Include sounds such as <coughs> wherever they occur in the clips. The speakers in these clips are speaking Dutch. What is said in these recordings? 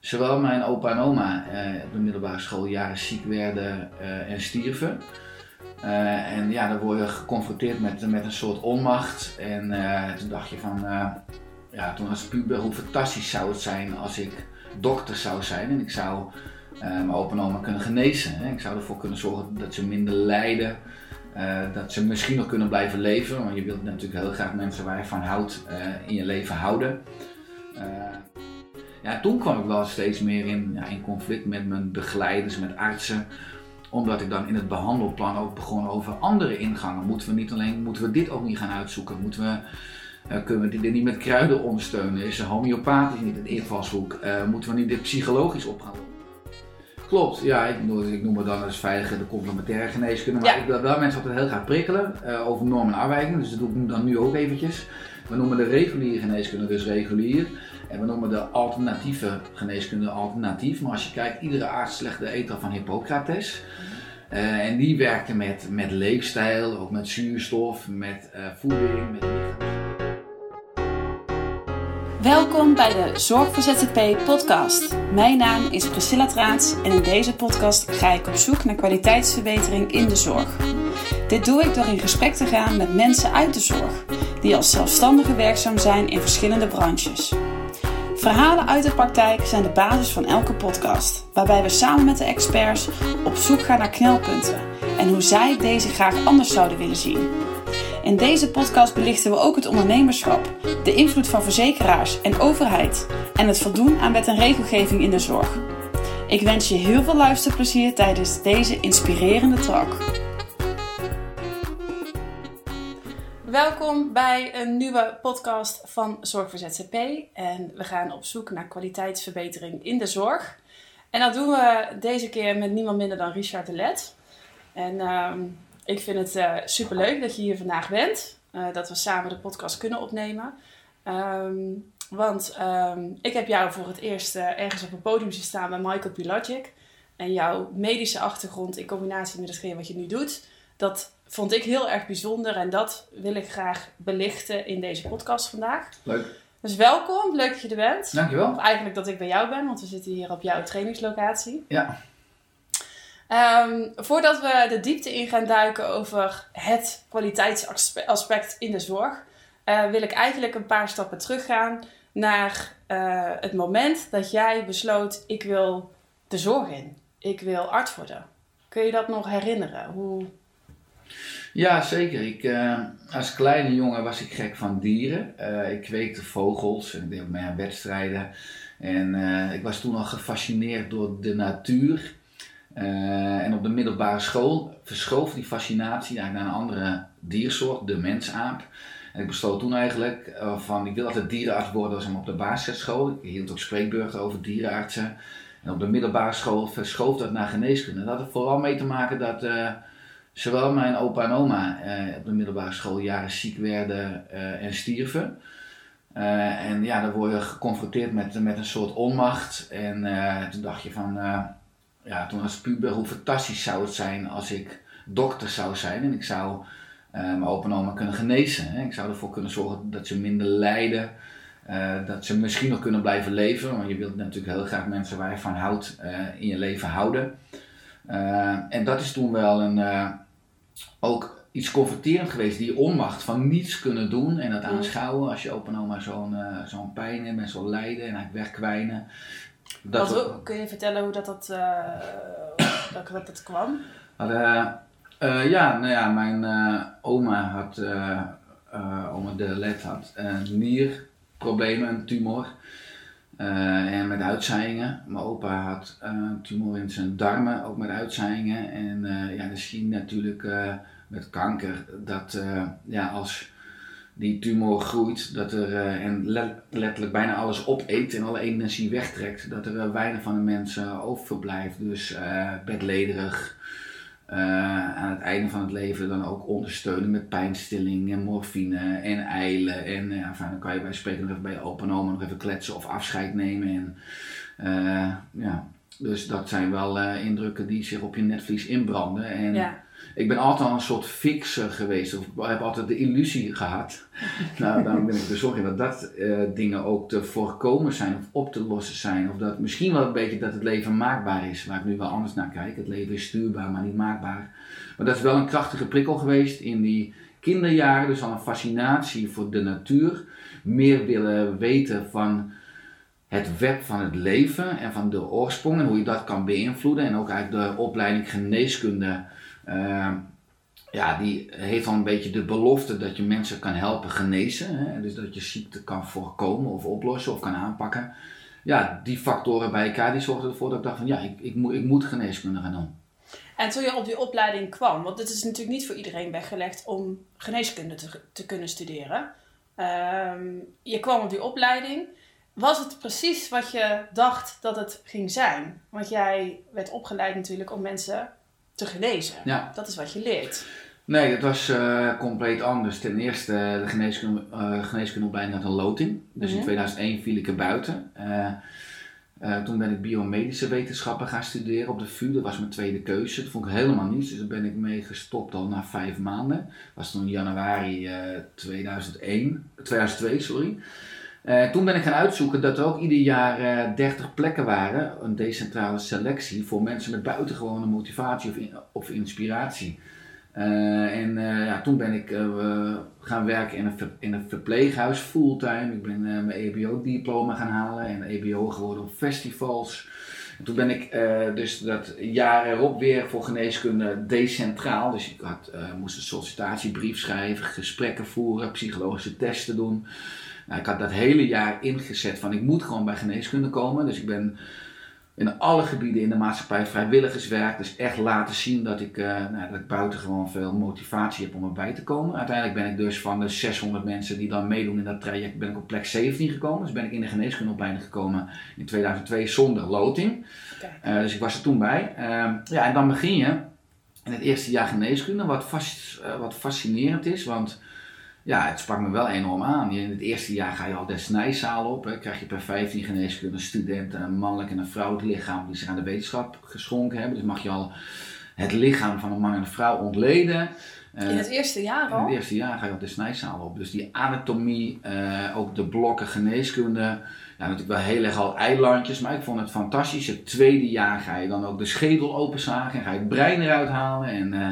zowel mijn opa en oma op de middelbare school jaren ziek werden en stierven. en ja, dan word je geconfronteerd met, met een soort onmacht. En toen dacht je van, ja, toen als puber, hoe fantastisch zou het zijn als ik dokter zou zijn en ik zou mijn opa en oma kunnen genezen. Hè? Ik zou ervoor kunnen zorgen dat ze minder lijden. Uh, dat ze misschien nog kunnen blijven leven, want je wilt natuurlijk heel graag mensen waar je van houdt uh, in je leven houden. Ja, toen kwam ik wel steeds meer in, ja, in conflict met mijn begeleiders, met artsen omdat ik dan in het behandelplan ook begon over andere ingangen. Moeten we niet alleen, moeten we dit ook niet gaan uitzoeken? Moeten we, uh, kunnen we dit niet met kruiden ondersteunen? Is homeopathisch niet een invalshoek? Uh, moeten we niet dit psychologisch op gaan Klopt, ja, ik, ik noem het dan als veilige de complementaire geneeskunde. Maar ik wil wel mensen altijd heel graag prikkelen uh, over normen en afwijkingen. Dus dat doe ik dan nu ook eventjes. We noemen de reguliere geneeskunde dus regulier. En we noemen de alternatieve geneeskunde alternatief. Maar als je kijkt, iedere arts legt de van Hippocrates. Uh, en die werkte met, met leefstijl, ook met zuurstof, met uh, voeding, met Welkom bij de Zorg voor ZZP podcast. Mijn naam is Priscilla Traats en in deze podcast ga ik op zoek naar kwaliteitsverbetering in de zorg. Dit doe ik door in gesprek te gaan met mensen uit de zorg, die als zelfstandigen werkzaam zijn in verschillende branches. Verhalen uit de praktijk zijn de basis van elke podcast, waarbij we samen met de experts op zoek gaan naar knelpunten en hoe zij deze graag anders zouden willen zien. In deze podcast belichten we ook het ondernemerschap, de invloed van verzekeraars en overheid en het voldoen aan wet en regelgeving in de zorg. Ik wens je heel veel luisterplezier tijdens deze inspirerende talk. Welkom bij een nieuwe podcast van Zorg voor ZZP. En we gaan op zoek naar kwaliteitsverbetering in de zorg. En dat doen we deze keer met niemand minder dan Richard de Let. En ehm, ik vind het uh, superleuk dat je hier vandaag bent. Uh, dat we samen de podcast kunnen opnemen. Um, want um, ik heb jou voor het eerst uh, ergens op een podium zien staan bij Michael Pilagic. En jouw medische achtergrond in combinatie met hetgeen wat je nu doet, dat vond ik heel erg bijzonder. En dat wil ik graag belichten in deze podcast vandaag. Leuk. Dus welkom, leuk dat je er bent. Dankjewel. Of eigenlijk dat ik bij jou ben, want we zitten hier op jouw trainingslocatie. Ja. Um, voordat we de diepte in gaan duiken over het kwaliteitsaspect in de zorg, uh, wil ik eigenlijk een paar stappen teruggaan naar uh, het moment dat jij besloot: ik wil de zorg in, ik wil arts worden. Kun je dat nog herinneren? Hoe... Ja, zeker. Ik, uh, als kleine jongen was ik gek van dieren. ik kweekte vogels en ik deed mee aan wedstrijden. En ik was toen al gefascineerd door de natuur. Uh, en op de middelbare school verschoof die fascinatie naar een andere diersoort, de mensaap. En ik besloot toen eigenlijk uh, van, ik wil altijd dierenarts worden als op de basisschool. Ik hield ook spreekbeurten over dierenartsen. En op de middelbare school verschoof dat naar geneeskunde. Dat had vooral mee te maken dat uh, zowel mijn opa en oma op de middelbare school jaren ziek werden en stierven. en ja, dan word je geconfronteerd met, met een soort onmacht. En toen dacht je van ja, toen als puber, hoe fantastisch zou het zijn als ik dokter zou zijn en ik zou uh, mijn opa en oma kunnen genezen. Hè? Ik zou ervoor kunnen zorgen dat ze minder lijden, uh, dat ze misschien nog kunnen blijven leven, want je wilt natuurlijk heel graag mensen waar je van houdt uh, in je leven houden. en dat is toen wel een, ook iets confronterend geweest, die onmacht van niets kunnen doen en dat aanschouwen als je opa en oma zo'n zo'n pijn hebben en zo'n lijden en eigenlijk wegkwijnen. Dat Wat, kun je vertellen hoe dat, dat, uh, <coughs> dat, dat, dat kwam? Uh, ja, nou ja, mijn oma had, oma de Let had nierproblemen, een tumor. En met uitzaaiingen. Mijn opa had een tumor in zijn darmen, ook met uitzaaiingen. En ja, dan zie je natuurlijk met kanker dat ja, als die tumor groeit, dat er en letterlijk bijna alles opeet en alle energie wegtrekt, dat er weinig van de mensen overblijft. Dus uh, bedlederig, aan het einde van het leven dan ook ondersteunen met pijnstilling en morfine en eilen. En ja, enfin, dan kan je bij spreken nog even bij je opa en oma nog even kletsen of afscheid nemen. En, ja, dus dat zijn wel indrukken die zich op je netvlies inbranden. En, ja Ik ben altijd al een soort fixer geweest, of heb altijd de illusie gehad. <laughs> nou, daarom ben ik bezorgd dat dat eh, dingen ook te voorkomen zijn of op te lossen zijn. Of dat misschien wel een beetje dat het leven maakbaar is, waar ik nu wel anders naar kijk. Het leven is stuurbaar, maar niet maakbaar. Maar dat is wel een krachtige prikkel geweest in die kinderjaren, dus al een fascinatie voor de natuur. Meer willen weten van het web van het leven en van de oorsprong en hoe je dat kan beïnvloeden. En ook eigenlijk de opleiding geneeskunde, uh, ja, die heeft dan een beetje de belofte dat je mensen kan helpen genezen. Hè? Dus dat je ziekte kan voorkomen of oplossen of kan aanpakken. Ja, die factoren bij elkaar die zorgden ervoor dat ik dacht van ja, ik, ik, moet, ik moet geneeskunde gaan doen. En toen je op die opleiding kwam, want het is natuurlijk niet voor iedereen weggelegd om geneeskunde te, te kunnen studeren. Ehm, je kwam op die opleiding was het precies wat je dacht dat het ging zijn? Want jij werd opgeleid natuurlijk om mensen te genezen. Ja. Dat is wat je leert. Nee, het was uh, compleet anders. Ten eerste, de geneeskunde, uh, geneeskundeopleiding had een loting. Dus in 2001 mhm. viel ik er buiten. Uh, toen ben ik biomedische wetenschappen gaan studeren op de VU. Dat was mijn tweede keuze. Dat vond ik helemaal niets. Dus daar ben ik mee gestopt al na vijf maanden. Dat was toen januari 2001, 2002, sorry. Uh, toen ben ik gaan uitzoeken dat er ook ieder jaar uh, eh, 30 plekken waren, een decentrale selectie voor mensen met buitengewone motivatie of, of inspiratie. Uh, en ja, toen ben ik gaan werken in een, in een verpleeghuis fulltime. Ik ben mijn EBO-diploma gaan halen en EBO geworden op festivals. En toen ben ik dus dat jaar erop weer voor geneeskunde decentraal. Dus ik had, moest een sollicitatiebrief schrijven, gesprekken voeren, psychologische testen doen. Nou, ik had dat hele jaar ingezet van ik moet gewoon bij geneeskunde komen. Dus ik ben in alle gebieden in de maatschappij vrijwilligerswerk. Dus echt laten zien dat ik, uh, nou, dat ik buitengewoon veel motivatie heb om erbij te komen. Uiteindelijk ben ik dus van de 600 mensen die dan meedoen in dat traject, ben ik op plek 17 gekomen. Dus ben ik in de geneeskundeopleiding gekomen in 2002 zonder loting. Uh, dus ik was er toen bij. Uh, ja, en dan begin je in het eerste jaar geneeskunde, wat, vast, uh, wat fascinerend is. Want ja, het sprak me wel enorm aan. In het eerste jaar ga je al de snijzaal op. Hè. Krijg je per 15 geneeskunde studenten, een mannelijk en een vrouwelijk lichaam die zich aan de wetenschap geschonken hebben. Dus mag je al het lichaam van een man en een vrouw ontleden. in het eerste jaar al? In het eerste jaar ga je op de snijzaal op. Dus die anatomie, uh, ook de blokken geneeskunde. Ja, natuurlijk wel heel erg al eilandjes, maar ik vond het fantastisch. Het tweede jaar ga je dan ook de schedel openzagen en ga je het brein eruit halen. En uh,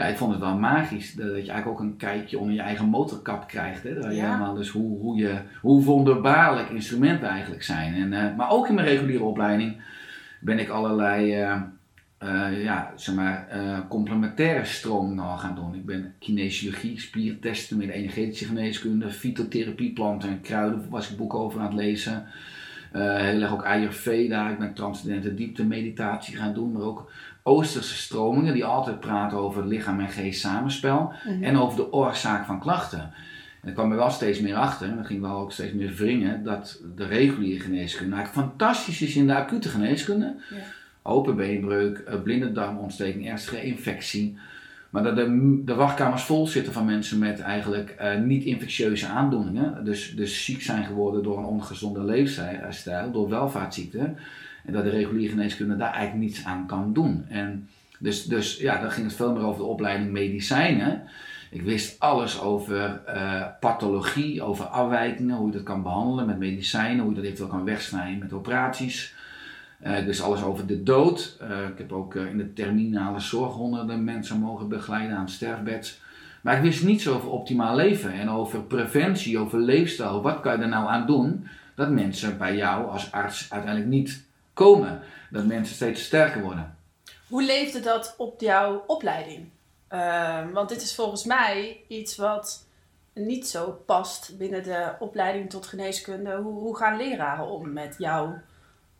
ja, ik vond het wel magisch dat je eigenlijk ook een kijkje onder je eigen motorkap krijgt. Hè? Dat je helemaal dus hoe, hoe, je, hoe wonderbaarlijk instrumenten eigenlijk zijn. En, uh, maar ook in mijn reguliere opleiding ben ik allerlei uh, uh, ja, zeg maar, complementaire stromingen al gaan doen. Ik ben kinesiologie, spiertesten met energetische geneeskunde, fytotherapie, planten en kruiden was ik boeken over aan het lezen. heel erg ook Ayurveda, ik ben transcendente diepte meditatie gaan doen, maar ook Oosterse stromingen die altijd praten over lichaam en geest samenspel mhm. en over de oorzaak van klachten. En ik kwam er wel steeds meer achter, en dat ging wel ook steeds meer wringen, dat de reguliere geneeskunde eigenlijk fantastisch is in de acute geneeskunde. Ja. Open beenbreuk, eh, blinde darmontsteking, ernstige infectie. Maar dat de, de wachtkamers vol zitten van mensen met eigenlijk uh, niet-infectieuze aandoeningen. Dus, dus ziek zijn geworden door een ongezonde leefstijl, door welvaartsziekten. En dat de reguliere geneeskunde daar eigenlijk niets aan kan doen. En dus, dus ja, dan ging het veel meer over de opleiding medicijnen. Ik wist alles over uh, pathologie, over afwijkingen, hoe je dat kan behandelen met medicijnen, hoe je dat eventueel kan wegsnijden met operaties. Uh, dus alles over de dood. Uh, ik heb ook in de terminale zorg honderden mensen mogen begeleiden aan het sterfbed. Maar ik wist niets over optimaal leven en over preventie, over leefstijl. Wat kan je er nou aan doen dat mensen bij jou als arts uiteindelijk niet komen. Dat mensen steeds sterker worden. Hoe leefde dat op jouw opleiding? Uh, want dit is volgens mij iets wat niet zo past binnen de opleiding tot geneeskunde. Hoe, hoe gaan leraren om met jouw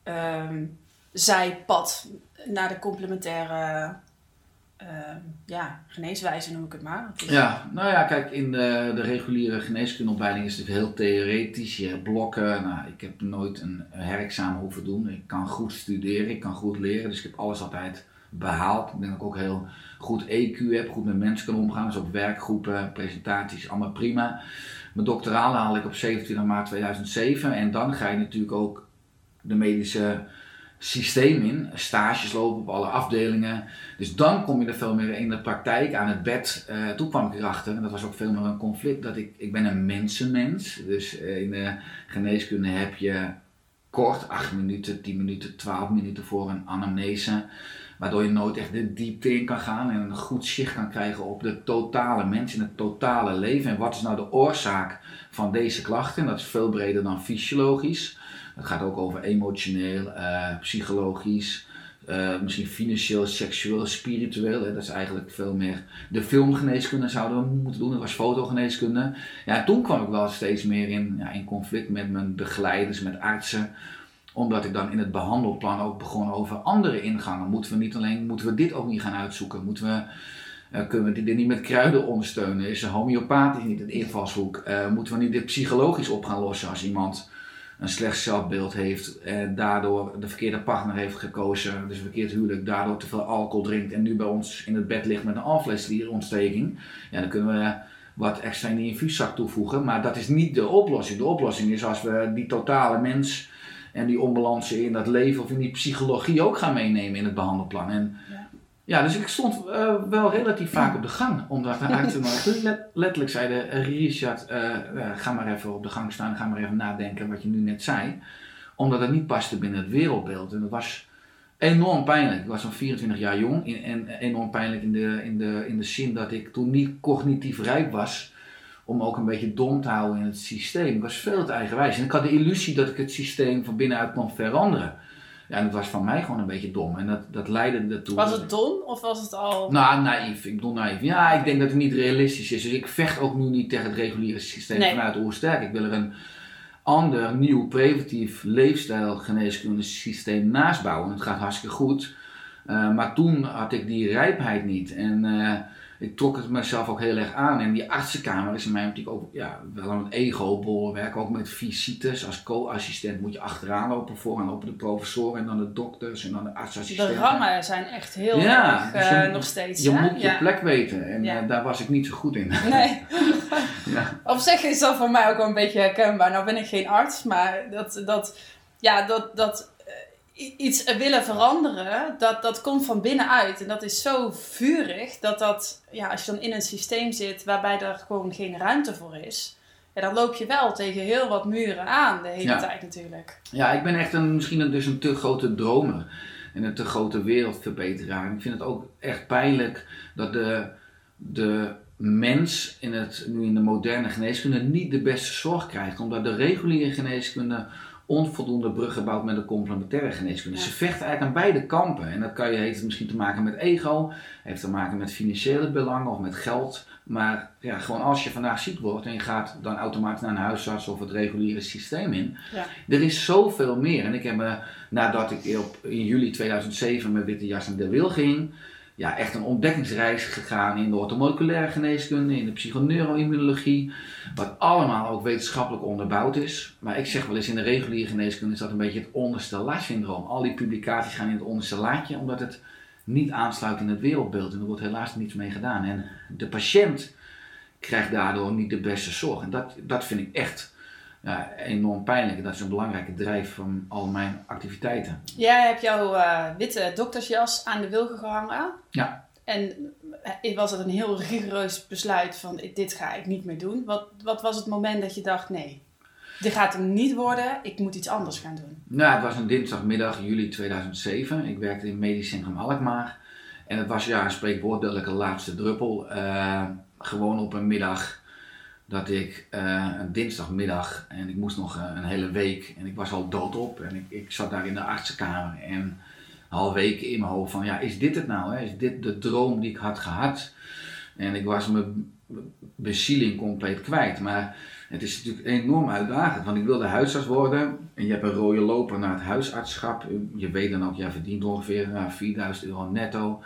uh, zijpad naar de complementaire uh, ja, geneeswijze noem ik het maar. Ja, nou ja, kijk, in de, de reguliere geneeskundeopleiding is het heel theoretisch. Je hebt blokken. Nou, ik heb nooit een herexamen hoeven doen. Ik kan goed studeren, ik kan goed leren. Dus ik heb alles altijd behaald. Ik denk dat ik ook heel goed EQ heb, goed met mensen kan omgaan. Dus ook werkgroepen, presentaties, allemaal prima. Mijn doctoraal haal ik op 27 maart 2007. En dan ga je natuurlijk ook de medische systeem in, stages lopen op alle afdelingen. Dus dan kom je er veel meer in de praktijk aan het bed. Uh, toen kwam ik erachter, en dat was ook veel meer een conflict, dat ik, ik ben een mensenmens. Dus uh, in de geneeskunde heb je kort, 8 minuten, 10 minuten, 12 minuten voor een anamnese. Waardoor je nooit echt de diepte in kan gaan en een goed zicht kan krijgen op de totale mens in het totale leven. En wat is nou de oorzaak van deze klachten? Dat is veel breder dan fysiologisch. Het gaat ook over emotioneel, uh, psychologisch, uh, misschien financieel, seksueel, spiritueel. Hè. Dat is eigenlijk veel meer de filmgeneeskunde zouden we moeten doen. Dat was fotogeneeskunde. Ja, toen kwam ik wel steeds meer in, ja, in conflict met mijn begeleiders, met artsen omdat ik dan in het behandelplan ook begon over andere ingangen. Moeten we niet alleen, moeten we dit ook niet gaan uitzoeken? Moeten we, uh, kunnen we dit niet met kruiden ondersteunen? Is homeopathisch niet een invalshoek? Moeten we niet dit psychologisch op gaan lossen als iemand een slecht zelfbeeld heeft en daardoor de verkeerde partner heeft gekozen, dus een verkeerd huwelijk, daardoor te veel alcohol drinkt en nu bij ons in het bed ligt met een alvleesklierontsteking? Ja, dan kunnen we wat extra in die infuuszak toevoegen, maar dat is niet de oplossing. De oplossing is als we die totale mens en die onbalansen in dat leven of in die psychologie ook gaan meenemen in het behandelplan. En ja, dus ik stond uh, wel relatief vaak op de gang, omdat de artsen let, letterlijk zeiden, uh, Richard, uh, ga maar even op de gang staan, ga maar even nadenken wat je nu net zei. Omdat het niet paste binnen het wereldbeeld. En dat was enorm pijnlijk. Ik was zo'n 24 jaar jong en enorm pijnlijk in de, in, de, in de zin dat ik toen niet cognitief rijp was om ook een beetje dom te houden in het systeem. Ik was veel te eigenwijs. En ik had de illusie dat ik het systeem van binnenuit kon veranderen. Ja, en dat was van mij gewoon een beetje dom. En dat, dat leidde ertoe. Was het dom of was het al. Nou, naïef. Ik bedoel naïef. Ja, ik denk dat het niet realistisch is. Dus ik vecht ook nu niet tegen het reguliere systeem nee. vanuit Oersterk. Ik wil er een ander, nieuw, preventief leefstijlgeneeskunde systeem naast bouwen. Het gaat hartstikke goed. Uh, maar toen had ik die rijpheid niet. En. Uh, ik trok het mezelf ook heel erg aan. En die artsenkamer is in mij natuurlijk ook ja, wel een ego werken Ook met visites. Als co-assistent moet je achteraan lopen voor en lopen de professoren en dan de dokters en dan de artsassistenten. De rangen zijn echt heel ja, erg uh, nog steeds. Je moet je plek weten en uh, daar was ik niet zo goed in. Nee. <laughs> <laughs> ja. Op zich is dat voor mij ook wel een beetje herkenbaar. Nou ben ik geen arts, maar dat, dat, ja, dat, dat iets willen veranderen, dat, dat komt van binnenuit. En dat is zo vurig dat dat, ja, als je dan in een systeem zit waarbij er gewoon geen ruimte voor is, ja, dan loop je wel tegen heel wat muren aan de hele tijd natuurlijk. Ja, ik ben echt een, misschien een, dus een te grote dromer en een te grote wereldverbeteraar. Ik vind het ook echt pijnlijk dat de, de mens in het, nu in de moderne geneeskunde niet de beste zorg krijgt, omdat de reguliere geneeskunde onvoldoende brug gebouwd met de complementaire geneeskunde. Ze vechten eigenlijk aan beide kampen. En dat kan je, heeft misschien te maken met ego, heeft te maken met financiële belangen of met geld. Maar ja, gewoon als je vandaag ziek wordt en je gaat dan automatisch naar een huisarts of het reguliere systeem in. Ja. Er is zoveel meer. En ik heb me, nadat ik op, in juli 2007 met witte jas naar de wil ging, ja, echt een ontdekkingsreis gegaan in de orthomoleculaire geneeskunde, in de psychoneuroimmunologie, wat allemaal ook wetenschappelijk onderbouwd is. Maar ik zeg wel eens, in de reguliere geneeskunde is dat een beetje het onderste laadsyndroom. Al die publicaties gaan in het onderste laadje, omdat het niet aansluit in het wereldbeeld. En er wordt helaas niets mee gedaan. En de patiënt krijgt daardoor niet de beste zorg. En dat, dat vind ik echt ja, enorm pijnlijk. Dat is een belangrijke drijf van al mijn activiteiten. Jij hebt jouw uh, witte doktersjas aan de wilgen gehangen. Ja. En eh, was het een heel rigoureus besluit van dit ga ik niet meer doen. Wat, wat was het moment dat je dacht nee, dit gaat hem niet worden, ik moet iets anders gaan doen? Nou, het was een dinsdagmiddag, juli 2007. Ik werkte in Medisch Centrum Alkmaar. En het was ja een spreekwoordelijke laatste druppel. Uh, gewoon op een middag dat ik uh, een dinsdagmiddag en ik moest nog uh, een hele week en ik was al doodop en ik, ik zat daar in de artsenkamer en half week in mijn hoofd van ja, is dit het nou? Hè? Is dit de droom die ik had gehad? En ik was mijn bezieling compleet kwijt. Maar het is natuurlijk enorm uitdagend, want ik wilde huisarts worden en je hebt een rode loper naar het huisartschap. Je weet dan ook, jij verdient ongeveer uh, 4000 euro netto.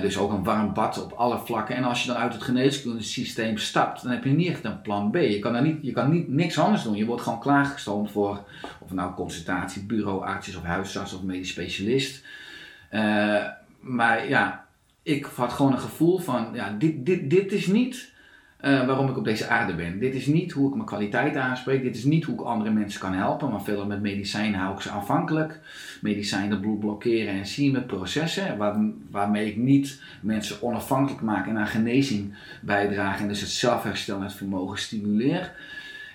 Dus ook een warm bad op alle vlakken. En als je dan uit het geneeskunde systeem stapt, dan heb je niet echt een plan B. Je kan, daar niet, je kan niet, niks anders doen. Je wordt gewoon klaargestoomd voor, of nou consultatie, bureau, arts of huisarts of medisch specialist. Uh, maar ja, ik had gewoon een gevoel van, ja, dit, dit, dit is niet eh, waarom ik op deze aarde ben. Dit is niet hoe ik mijn kwaliteit aanspreek. Dit is niet hoe ik andere mensen kan helpen. Maar veel met medicijnen hou ik ze afhankelijk. Medicijnen blokkeren en zien met processen. Waar, waarmee ik niet mensen onafhankelijk maak en aan genezing bijdrage. En dus het zelfherstel en het vermogen stimuleer.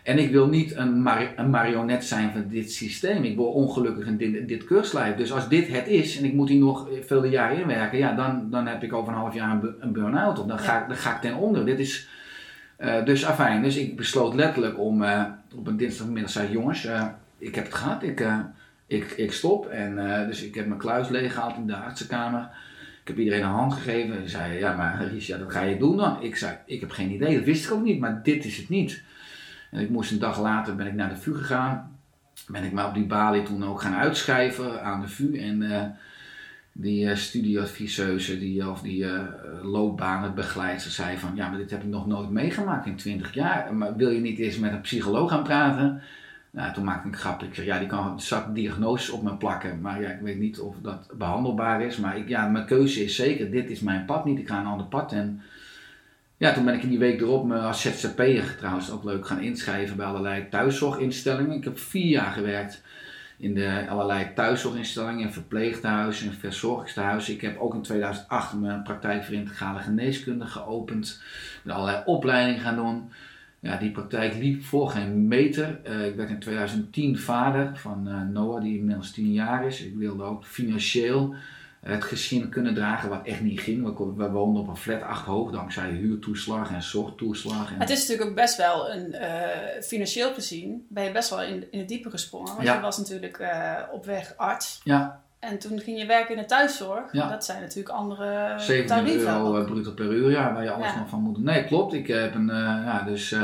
En ik wil niet een, een, marionet zijn van dit systeem. Ik word ongelukkig in dit, dit keurslijf. Dus als dit het is en ik moet hier nog vele jaren inwerken, ja, dan, dan heb ik over een half jaar een, een burn-out. Of dan ga, ik, dan ga ik ten onder. Dit is, uh, dus afijn. Dus ik besloot letterlijk om uh, op een dinsdagmiddag zei jongens, uh, ik heb het gehad. Ik, ik, ik stop. En dus ik heb mijn kluis leeggehaald in de artsenkamer. Ik heb iedereen een hand gegeven. En zei, ja maar Richard, dat ga je doen dan? Ik zei, ik heb geen idee. Dat wist ik ook niet. Maar dit is het niet. En ik moest een dag later ben ik naar de VU gegaan. Ben ik maar op die balie toen ook gaan uitschrijven aan de VU. En die uh, studieadviseuse die, of die uh, zei van... Ja, maar dit heb ik nog nooit meegemaakt in 20 jaar. Maar wil je niet eens met een psycholoog gaan praten? Nou, toen maakte ik een. Ik zeg, ja, die kan zat diagnoses op me plakken. Maar ja, ik weet niet of dat behandelbaar is. Maar ik, ja, mijn keuze is zeker, dit is mijn pad niet. Ik ga een ander pad. En ja, toen ben ik in die week erop me als ZZP'er trouwens ook leuk gaan inschrijven bij allerlei thuiszorginstellingen. Ik heb vier jaar gewerkt in de allerlei thuiszorginstellingen, verpleeghuizen en verzorgingstehuizen. Ik heb ook in 2008 mijn praktijk voor integrale geneeskunde geopend. Met allerlei opleidingen gaan doen. Ja, die praktijk liep voor geen meter. Uh, ik werd in 2010 vader van uh, Noah, die inmiddels 10 jaar is. Ik wilde ook financieel het gezin kunnen dragen, wat echt niet ging. We, we woonden op een flat acht hoog dankzij huurtoeslag en zorgtoeslag. En... Het is natuurlijk ook best wel een, uh, financieel gezien, ben je best wel in, in het diepe gesprongen. Want je was natuurlijk uh, op weg arts. Ja. En toen ging je werken in de thuiszorg. Ja. Dat zijn natuurlijk andere 17 euro uh, bruto per uur, ja, waar je alles nog van moet doen. Nee, klopt. Ik heb een, ja, dus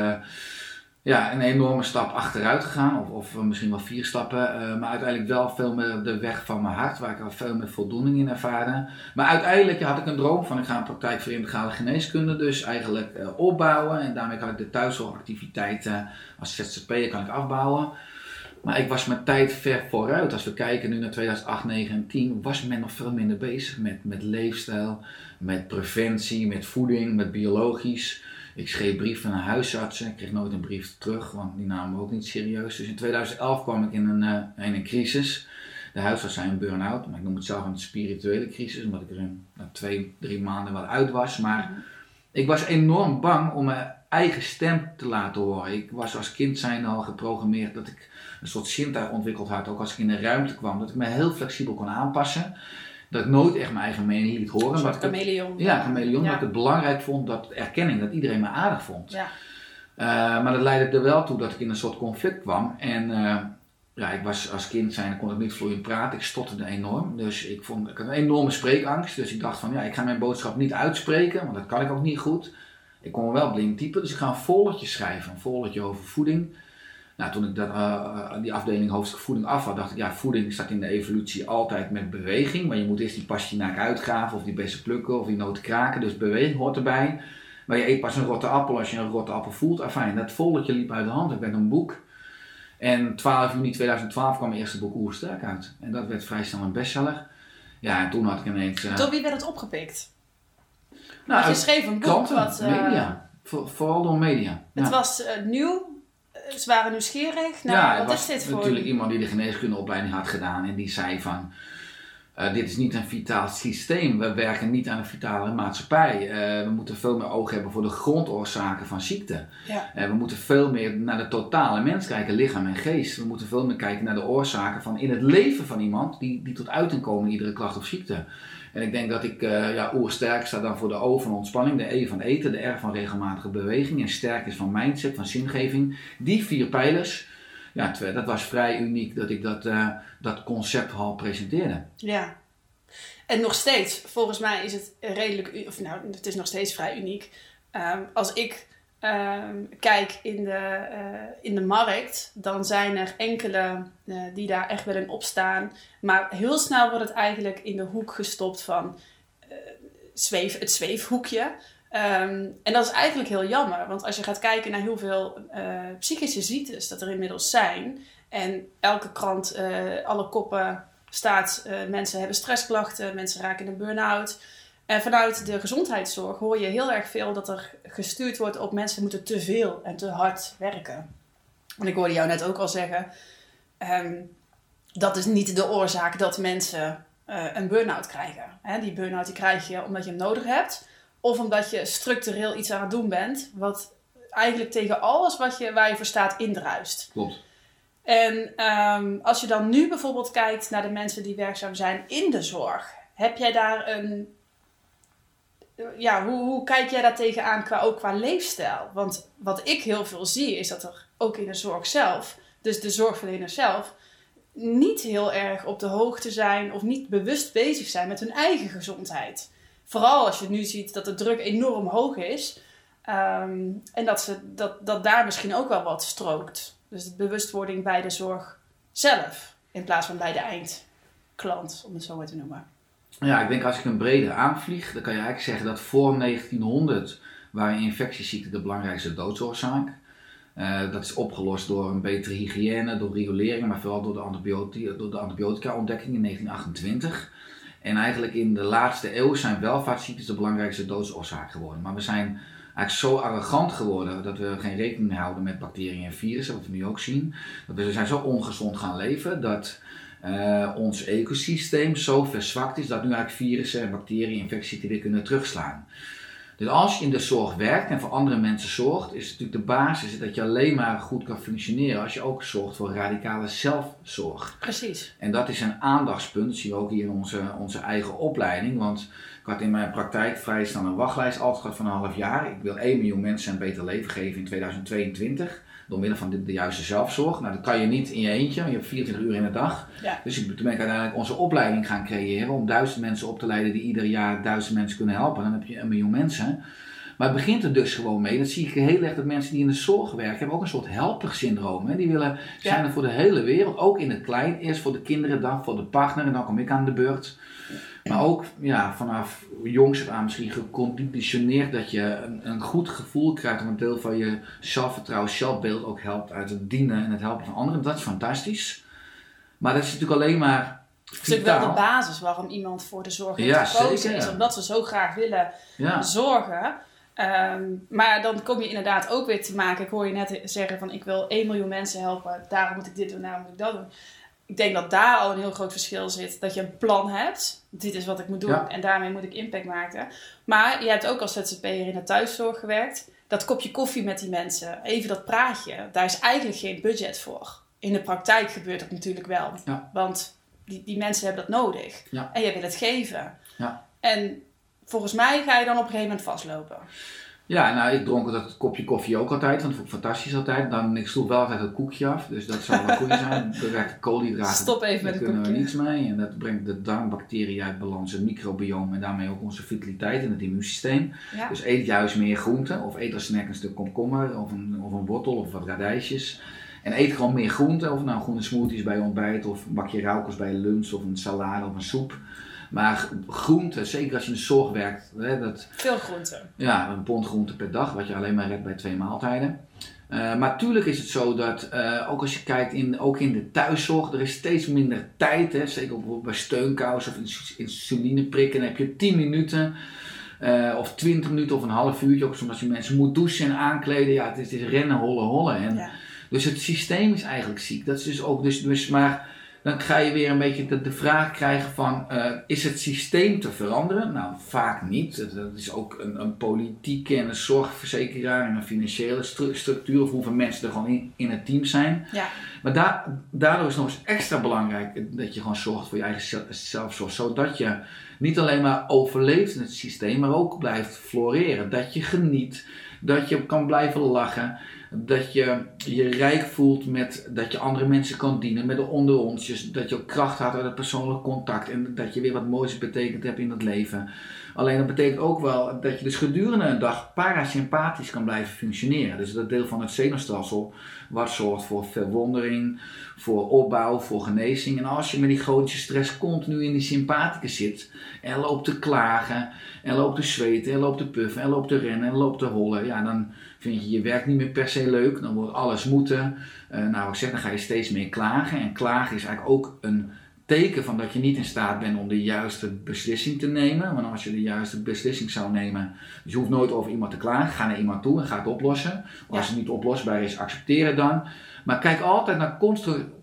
ja, een enorme stap achteruit gegaan, of, of misschien wel vier stappen, uh, maar uiteindelijk wel veel meer de weg van mijn hart, waar ik al veel meer voldoening in ervaarde. Maar uiteindelijk had ik een droom van ik ga een praktijk voor integrale geneeskunde, dus eigenlijk uh, opbouwen en daarmee kan ik de thuiszorgactiviteiten als ZZP'er kan ik afbouwen. Maar ik was mijn tijd ver vooruit. Als we kijken nu naar 2008, 9 en 10, was men nog veel minder bezig met, met leefstijl, met preventie, met voeding, met biologisch. Ik schreef brieven naar huisartsen. Ik kreeg nooit een brief terug, want die namen me ook niet serieus. Dus in 2011 kwam ik in een, uh, in een crisis. De huisarts zei een burn-out, maar ik noem het zelf een spirituele crisis, omdat ik er in twee, drie maanden wel uit was. Maar mhm. ik was enorm bang om mijn eigen stem te laten horen. Ik was als kind zijn al geprogrammeerd dat ik een soort zintuig ontwikkeld had, ook als ik in de ruimte kwam, dat ik me heel flexibel kon aanpassen dat ik nooit echt mijn eigen mening liet horen. Een chameleon. ja, chameleon. Ja. Dat ik het belangrijk vond dat erkenning, dat iedereen me aardig vond. Ja. Uh, maar dat leidde er wel toe dat ik in een soort conflict kwam. En uh, ja, ik was als kind zijn, kon ik niet vloeiend praten. Ik stotterde enorm. Dus ik, vond, ik had een enorme spreekangst. Dus ik dacht van ja, ik ga mijn boodschap niet uitspreken, want dat kan ik ook niet goed. Ik kon wel blind typen, dus ik ga een foldertje schrijven. Een foldertje over voeding. Nou, toen ik dat, uh, die afdeling hoofdstuk voeding af had, dacht ik, ja, voeding staat in de evolutie altijd met beweging. Maar je moet eerst die pastinaak uitgraven, of die bessen plukken, of die noten kraken. Dus beweging hoort erbij. Maar je eet pas een rotte appel als je een rotte appel voelt. Afijn, dat volletje liep uit de hand. Ik werd een boek. En 12 juni 2012 kwam mijn eerste boek Oersterk uit. En dat werd vrij snel een bestseller. Ja, en toen had ik ineens... Uh, Door wie werd het opgepikt? Nou, je schreef een boek. Klanten, wat, uh, media. vooral door media. Het was nieuw, ze waren nieuwsgierig. Nou, ja, wat was is dit voor natuurlijk iemand die de geneeskundeopleiding had gedaan en die zei van. Uh, dit is niet een vitaal systeem. We werken niet aan een vitale maatschappij. Uh, we moeten veel meer oog hebben voor de grondoorzaken van ziekte. Ja. Uh, we moeten veel meer naar de totale mens kijken, lichaam en geest. We moeten veel meer kijken naar de oorzaken van in het leven van iemand die, die tot uiting komen, iedere klacht of ziekte. En ik denk dat ik, ja, oersterk staat dan voor de O van ontspanning, de E van eten, de R van regelmatige beweging en sterk is van mindset, van zingeving. Die vier pijlers, ja, dat was vrij uniek dat ik dat, uh, dat concept al presenteerde. Ja. En nog steeds, volgens mij is het redelijk, of nou, het is nog steeds vrij uniek. Um, als ik Ehm, kijk in de, uh, in de markt, dan zijn er enkele uh, die daar echt wel in opstaan. Maar heel snel wordt het eigenlijk in de hoek gestopt van zweef, het zweefhoekje. Um, en dat is eigenlijk heel jammer, want als je gaat kijken naar hoeveel psychische ziektes dat er inmiddels zijn. En elke krant, alle koppen staat, mensen hebben stressklachten, mensen raken in een burn-out. En vanuit de gezondheidszorg hoor je heel erg veel dat er gestuurd wordt op mensen moeten te veel en te hard werken. En ik hoorde jou net ook al zeggen, ehm, dat is niet de oorzaak dat mensen uh, een burn-out krijgen. Die burn-out die krijg je omdat je hem nodig hebt. Of omdat je structureel iets aan het doen bent. Wat eigenlijk tegen alles wat je, waar je voor staat indruist. Klopt. En um, als je dan nu bijvoorbeeld kijkt naar de mensen die werkzaam zijn in de zorg. Heb jij daar een... Ja, hoe, hoe kijk jij daar tegenaan qua, ook qua leefstijl? Want wat ik heel veel zie is dat er ook in de zorg zelf... Dus de zorgverleners zelf niet heel erg op de hoogte zijn of niet bewust bezig zijn met hun eigen gezondheid. Vooral als je nu ziet dat de druk enorm hoog is um, en dat, ze, dat, dat daar misschien ook wel wat strookt. Dus de bewustwording bij de zorg zelf in plaats van bij de eindklant, om het zo maar te noemen. Ja, ik denk als ik een breder aanvlieg, dan kan je eigenlijk zeggen dat voor 1900 waren infectieziekten de belangrijkste doodsoorzaak. Uh, dat is opgelost door een betere hygiëne, door riolering, maar vooral door de, antibiotica, door de antibiotica-ontdekking in 1928. En eigenlijk in de laatste eeuw zijn welvaartsziektes de belangrijkste doodsoorzaak geworden. Maar we zijn eigenlijk zo arrogant geworden dat we geen rekening meer houden met bacteriën en virussen, wat we nu ook zien. Dat we zijn zo ongezond gaan leven dat uh, ons ecosysteem zo verzwakt is dat nu eigenlijk virussen en bacteriën infecties weer kunnen terugslaan. Dus als je in de zorg werkt en voor andere mensen zorgt, is natuurlijk de basis dat je alleen maar goed kan functioneren als je ook zorgt voor radicale zelfzorg. Precies. En dat is een aandachtspunt, dat zien we ook hier in onze, onze eigen opleiding. Want ik had in mijn praktijk vrij snel een wachtlijst altijd gehad van een half jaar. Ik wil 1 miljoen mensen een beter leven geven in 2022 door middel van de, de, juiste zelfzorg. Nou, dat kan je niet in je eentje, je hebt 24 uur in de dag. Ja. Dus toen ben ik uiteindelijk onze opleiding gaan creëren om duizend mensen op te leiden die ieder jaar duizend mensen kunnen helpen. Dan heb je een miljoen mensen. Maar het begint er dus gewoon mee. Dat zie ik heel erg dat mensen die in de zorg werken, hebben ook een soort helpersyndroom. Hè? Die willen, zijn er voor de hele wereld, ook in het klein. Eerst voor de kinderen, dan voor de partner en dan kom ik aan de beurt. Maar ook ja, vanaf jongs af aan misschien geconditioneerd dat je een, een, goed gevoel krijgt om een deel van je zelfvertrouwen, zelfbeeld ook helpt uit het dienen en het helpen van anderen. Dat is fantastisch. Maar dat is natuurlijk alleen maar. Het is wel de basis waarom iemand voor de zorg heeft ja, gekozen zeker, is. Omdat ze zo graag willen ja. zorgen. Um, maar dan kom je inderdaad ook weer te maken. Ik hoor je net zeggen van ik wil 1 miljoen mensen helpen. Daarom moet ik dit doen, daarom moet ik dat doen ik denk dat daar al een heel groot verschil zit. Dat je een plan hebt. Dit is wat ik moet doen en daarmee moet ik impact maken. Maar je hebt ook als ZZP'er in de thuiszorg gewerkt. Dat kopje koffie met die mensen, even dat praatje, daar is eigenlijk geen budget voor. In de praktijk gebeurt dat natuurlijk wel. Want die, die mensen hebben dat nodig. En jij wil het geven. En volgens mij ga je dan op een gegeven moment vastlopen. Ja, nou, ik dronk dat kopje koffie ook altijd, want dat vond ik fantastisch altijd. Dan, ik sloeg wel altijd het koekje af, dus dat zou wel goed zijn. <laughs> Bewerkte koolhydraten, Stop even met het koekje. kunnen we niets mee. En dat brengt de darmbacteriën uit balans, het microbiome en daarmee ook onze vitaliteit in het immuunsysteem. Dus eet juist meer groenten, of eet als snack een stuk komkommer, of een, of een wortel, of wat radijsjes. En eet gewoon meer groenten, of nou groene smoothies bij ontbijt, of een bakje rauwkos bij lunch, of een salade of een soep. Maar groente, zeker als je in de zorg werkt. Hè, dat, Veel groente. Ja, een pond groente per dag, wat je alleen maar redt bij twee maaltijden. Uh, maar tuurlijk is het zo dat, uh, ook als je kijkt, in, ook in de thuiszorg, er is steeds minder tijd. Hè, zeker bijvoorbeeld bij steunkous of insuline prikken, dan heb je 10 minuten. Uh, of 20 minuten of een half uurtje, ook soms als je mensen moet douchen en aankleden. Ja, het is, het is rennen, hollen, hollen. En, ja. Dus het systeem is eigenlijk ziek. Dat is dus ook, dus, dus maar dan ga je weer een beetje de, de vraag krijgen van, uh, is het systeem te veranderen? Nou, vaak niet. Dat is ook een, een politieke en een zorgverzekeraar en een financiële stru structuur, of hoeveel mensen er gewoon in, in het team zijn. Ja. Maar da daardoor is het nog eens extra belangrijk dat je gewoon zorgt voor je eigen zelfzorg, zodat je niet alleen maar overleeft in het systeem, maar ook blijft floreren. Dat je geniet, dat je kan blijven lachen dat je je rijk voelt met dat je andere mensen kan dienen, met de onderontjes, dat je ook kracht had uit het persoonlijk contact en dat je weer wat moois betekend hebt in het leven. Alleen dat betekent ook wel dat je dus gedurende een dag parasympathisch kan blijven functioneren. Dus dat deel van het zenuwstelsel wat zorgt voor verwondering, voor opbouw, voor genezing. En als je met die chronische stress continu in die sympathicus zit en loopt te klagen en loopt te zweten en loopt te puffen en loopt te rennen en loopt te hollen, ja dan vind je je werk niet meer per se leuk, dan wordt alles moeten. Uh, nou ik zeg, dan ga je steeds meer klagen. En klagen is eigenlijk ook een teken van dat je niet in staat bent om de juiste beslissing te nemen. Want als je de juiste beslissing zou nemen, dus je hoeft nooit over iemand te klagen. Ga naar iemand toe en ga het oplossen. Als het niet oplosbaar is, accepteer het dan. Maar kijk altijd naar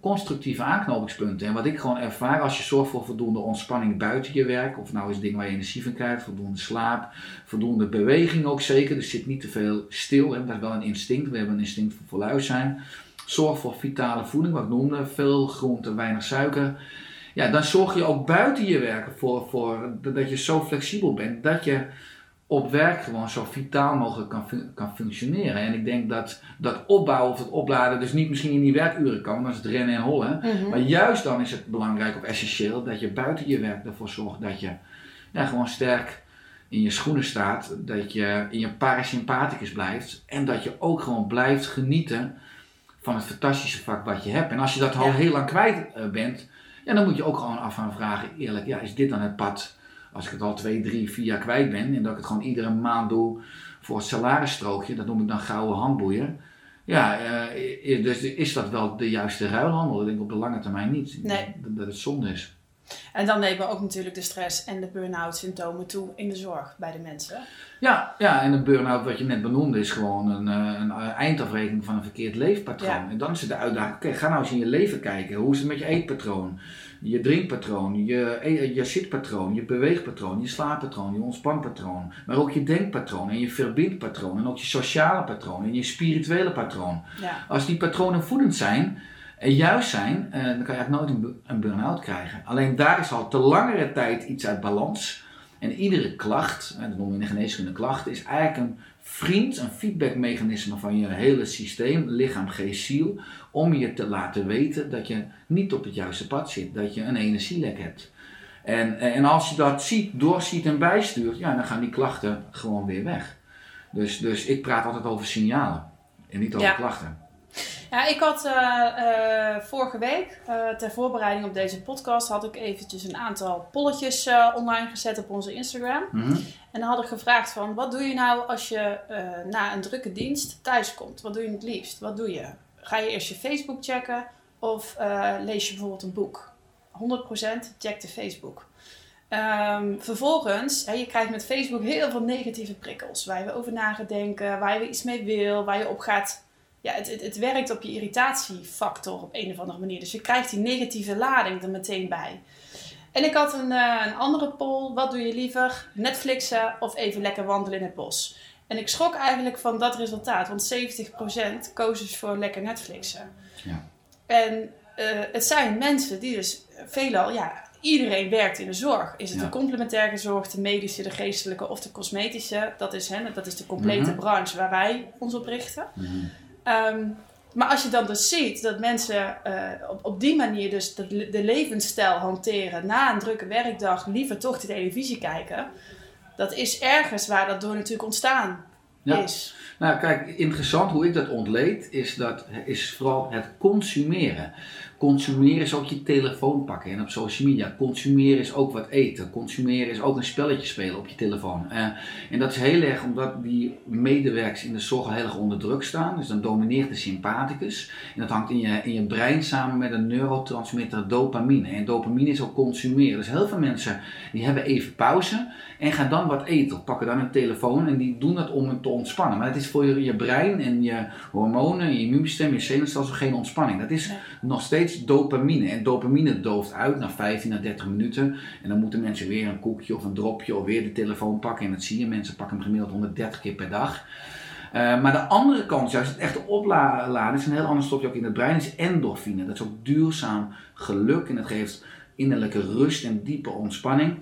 constructieve aanknopingspunten. En wat ik gewoon ervaar, als je zorgt voor voldoende ontspanning buiten je werk, of nou is het ding waar je energie van krijgt, voldoende slaap, voldoende beweging ook zeker. Dus zit niet te veel stil. Hè. Dat is wel een instinct. We hebben een instinct voor voluit zijn. Zorg voor vitale voeding, wat ik noemde. Veel groente, weinig suiker. Ja, dan zorg je ook buiten je werk voor, voor dat je zo flexibel bent dat je op werk gewoon zo vitaal mogelijk kan, kan functioneren. En ik denk dat dat opbouwen of het opladen dus niet misschien in die werkuren kan, dat is het rennen en hollen. Mhm. Maar juist dan is het belangrijk of essentieel dat je buiten je werk ervoor zorgt dat je ja, gewoon sterk in je schoenen staat, dat je in je parasympathicus blijft en dat je ook gewoon blijft genieten van het fantastische vak wat je hebt. En als je dat al heel lang kwijt eh, bent, ja, dan moet je ook gewoon af gaan vragen, eerlijk, ja, is dit dan het pad als ik het al twee, drie, vier jaar kwijt ben en dat ik het gewoon iedere maand doe voor het salarisstrookje, dat noem ik dan gouden handboeien. Ja, uh, dus is dat wel de juiste ruilhandel? Ik denk op de lange termijn niet. Nee. Dat, dat het zonde is. En dan nemen ook natuurlijk de stress en de burn-out symptomen toe in de zorg bij de mensen. Ja, ja en de burn-out wat je net benoemde is gewoon een, eh, een eindafrekening van een verkeerd leefpatroon. En dan is het de uitdaging, oké, ga nou eens in je leven kijken. Hoe is het met je eetpatroon? Je drinkpatroon, je, e-, je zitpatroon, je beweegpatroon, je slaappatroon, je ontspanpatroon. Maar ook je denkpatroon en je verbindpatroon en ook je sociale patroon en je spirituele patroon. Ja. Als die patronen voedend zijn, en juist zijn, eh, dan kan je eigenlijk nooit een burn-out krijgen. Alleen daar is al te langere tijd iets uit balans. En iedere klacht, dat noemen we in de geneeskunde klacht, is eigenlijk een vriend, een feedbackmechanisme van je hele systeem, lichaam, geest, ziel, om je te laten weten dat je niet op het juiste pad zit, dat je een energielek hebt. En, en als je dat ziet, doorziet en bijstuurt, ja, dan gaan die klachten gewoon weer weg. Dus, dus ik praat altijd over signalen en niet over klachten. Ja, ik had uh, uh, vorige week, uh, ter voorbereiding op deze podcast, had ik eventjes een aantal polletjes online gezet op onze Instagram. Mhm. En dan had ik gevraagd van, wat doe je nou als je na een drukke dienst thuis komt? Wat doe je het liefst? Wat doe je? Ga je eerst je Facebook checken of lees je bijvoorbeeld een boek? 100% check de Facebook. Um, vervolgens, je krijgt met Facebook heel veel negatieve prikkels. Waar je over na gaat denken, waar je iets mee wil, waar je op gaat ja, het, het, het, werkt op je irritatiefactor op een of andere manier. Dus je krijgt die negatieve lading er meteen bij. En ik had een, uh, een andere poll. Wat doe je liever? Netflixen of even lekker wandelen in het bos? En ik schrok eigenlijk van dat resultaat. Want 70% koos dus voor lekker Netflixen. Ja. En uh, het zijn mensen die dus veelal... Ja, iedereen werkt in de zorg. Is het de complementaire zorg, de medische, de geestelijke of de cosmetische? Dat is, hè, dat is de complete mhm. branche waar wij ons op richten. Mm Ehm, maar als je dan dus ziet dat mensen eh, op, op die manier dus de, de levensstijl hanteren na een drukke werkdag, liever toch de televisie kijken, dat is ergens waar dat door natuurlijk ontstaan is. Nou, kijk, interessant hoe ik dat ontleed, is, dat, is vooral het consumeren. Consumeren is ook je telefoon pakken en op social media. Consumeren is ook wat eten. Consumeren is ook een spelletje spelen op je telefoon. Uh, en dat is heel erg omdat die medewerkers in de zorg heel erg onder druk staan. Dus dan domineert de sympathicus. En dat hangt in je, in je brein samen met een neurotransmitter dopamine. En dopamine is ook consumeren. Dus heel veel mensen die hebben even pauze en gaan dan wat eten. Pakken dan een telefoon en die doen dat om te ontspannen. Maar het is voor je, je brein en je hormonen, je immuunsysteem, je zenuwstelsel geen ontspanning. Dat is nog steeds dopamine. En dopamine dooft uit na 15 à 30 minuten. En dan moeten mensen weer een koekje of een dropje of weer de telefoon pakken. En dat zie je, mensen pakken hem gemiddeld 130 keer per dag. Uh, maar de andere kant, juist het echte opladen, is een heel ander stofje ook in het brein, is endorfine. Dat is ook duurzaam geluk en het geeft innerlijke rust en diepe ontspanning.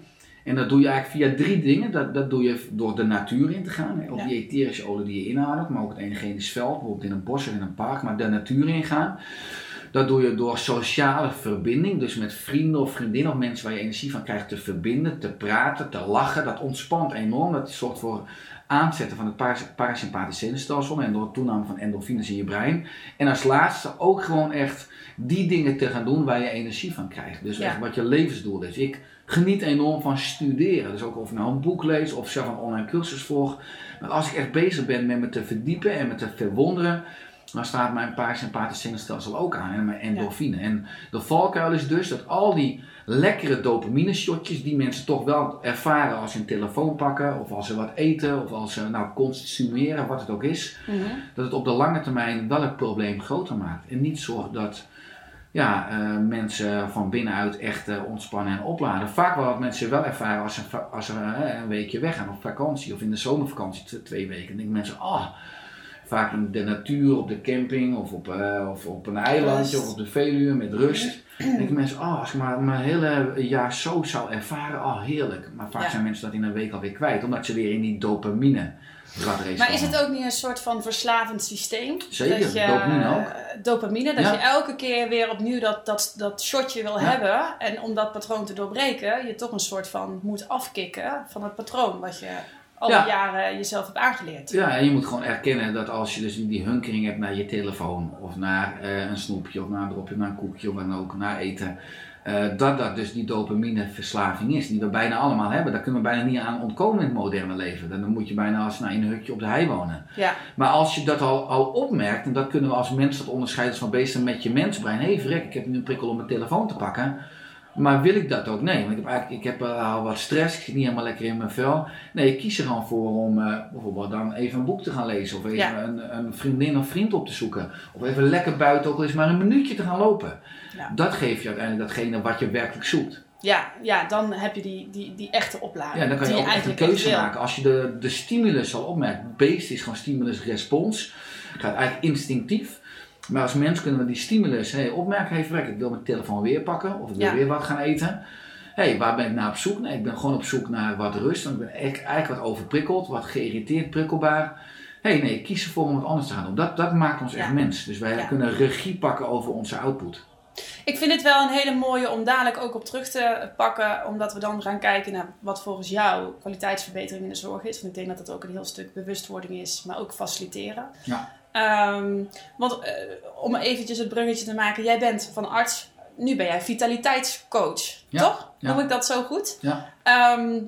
En dat doe je eigenlijk via drie dingen. Dat, dat doe je door de natuur in te gaan. Ook die etherische olie die je inademt, maar ook het energetisch veld, bijvoorbeeld in een bos of in een park, maar de natuur ingaan. Dat doe je door sociale verbinding, dus met vrienden of vriendinnen of mensen waar je energie van krijgt te verbinden, te praten, te lachen. Dat ontspant enorm. Dat zorgt voor aanzetten van het parasympathische zenuwstelsel en door toename van endorfines in je brein. En als laatste ook gewoon echt die dingen te gaan doen waar je energie van krijgt. Dus echt wat je levensdoel is. Ik geniet enorm van studeren. Dus ook of ik nou een boek lees of zelf een online cursus volg. Maar als ik echt bezig ben met me te verdiepen en me te verwonderen, dan staat mijn parasympathisch zenuwstelsel ook aan en mijn endorfine. En de valkuil is dus dat al die lekkere dopamine shotjes die mensen toch wel ervaren als ze een telefoon pakken of als ze wat eten of als ze nou consumeren, wat het ook is, Mhm. dat het op de lange termijn wel het probleem groter maakt. En niet zorgt dat ja, eh, mensen van binnenuit echt eh, ontspannen en opladen. Vaak wel wat mensen wel ervaren als ze, als ze eh, een weekje weggaan op vakantie of in de zomervakantie twee weken. Dan denken mensen, ah, vaak in de natuur, op de camping of op, of op een eilandje of op de Veluwe met rust. Dan denken mensen, ah, als ik maar mijn hele jaar zo zou ervaren, ah, heerlijk. Maar vaak Ja. zijn mensen dat in een week alweer kwijt, omdat ze weer in die dopamine Maar is het ook niet een soort van verslavend systeem? Zeker, dat je, dopamine ook. eh, Dopamine, dat Ja. je elke keer weer opnieuw dat, dat, dat shotje wil Ja. hebben. En om dat patroon te doorbreken, je toch een soort van moet afkicken van het patroon wat je al Ja. jaren jezelf hebt aangeleerd. Ja, en je moet gewoon erkennen dat als je dus die hunkering hebt naar je telefoon, of naar eh, een snoepje, of naar een dropje, naar een koekje, of dan ook, naar eten, eh, dat dat dus die dopamineverslaving is, die we bijna allemaal hebben. Daar kunnen we bijna niet aan ontkomen in het moderne leven. Dan moet je bijna als nou, in een hutje op de hei wonen. Ja, Maar als je dat al, al opmerkt, en dat kunnen we als mens dat onderscheiden van beesten met je mensbrein. Hé hey, verrek, ik heb nu een prikkel om mijn telefoon te pakken. Maar wil ik dat ook? Nee, want ik heb, eigenlijk, ik heb eh, al wat stress, ik zit niet helemaal lekker in mijn vel. Nee, ik kies er gewoon voor om eh, bijvoorbeeld dan even een boek te gaan lezen. Of even Ja. een, een vriendin of vriend op te zoeken. Of even lekker buiten ook al eens maar een minuutje te gaan lopen. Ja. Dat geeft je uiteindelijk datgene wat je werkelijk zoekt. ja, ja dan heb je die, die, die echte oplading. Ja, dan kan je ook echt een keuze maken. Als je de, de stimulus al opmerkt, beest is gewoon stimulus-respons. Gaat eigenlijk instinctief. Maar als mens kunnen we die stimulus hey, opmerken. Hey, verrek, ik wil mijn telefoon weer pakken. Of ik wil Ja. weer wat gaan eten. hey, waar ben ik naar op zoek? Nee, ik ben gewoon op zoek naar wat rust. Want ik ben echt- eigenlijk wat overprikkeld, wat geïrriteerd, prikkelbaar. hey, nee, ik kies ervoor om wat anders te gaan doen. Dat, dat maakt ons echt mens. Dus wij Ja. kunnen regie pakken over onze output. Ik vind het wel een hele mooie om dadelijk ook op terug te pakken, omdat we dan gaan kijken naar wat volgens jou kwaliteitsverbetering in de zorg is. Want ik denk dat dat ook een heel stuk bewustwording is, maar ook faciliteren. Ja. Ehm, want eh, om eventjes het bruggetje te maken, jij bent van arts, nu ben jij vitaliteitscoach, Ja, toch? ja. Noem ik dat zo goed? Ja. Ehm,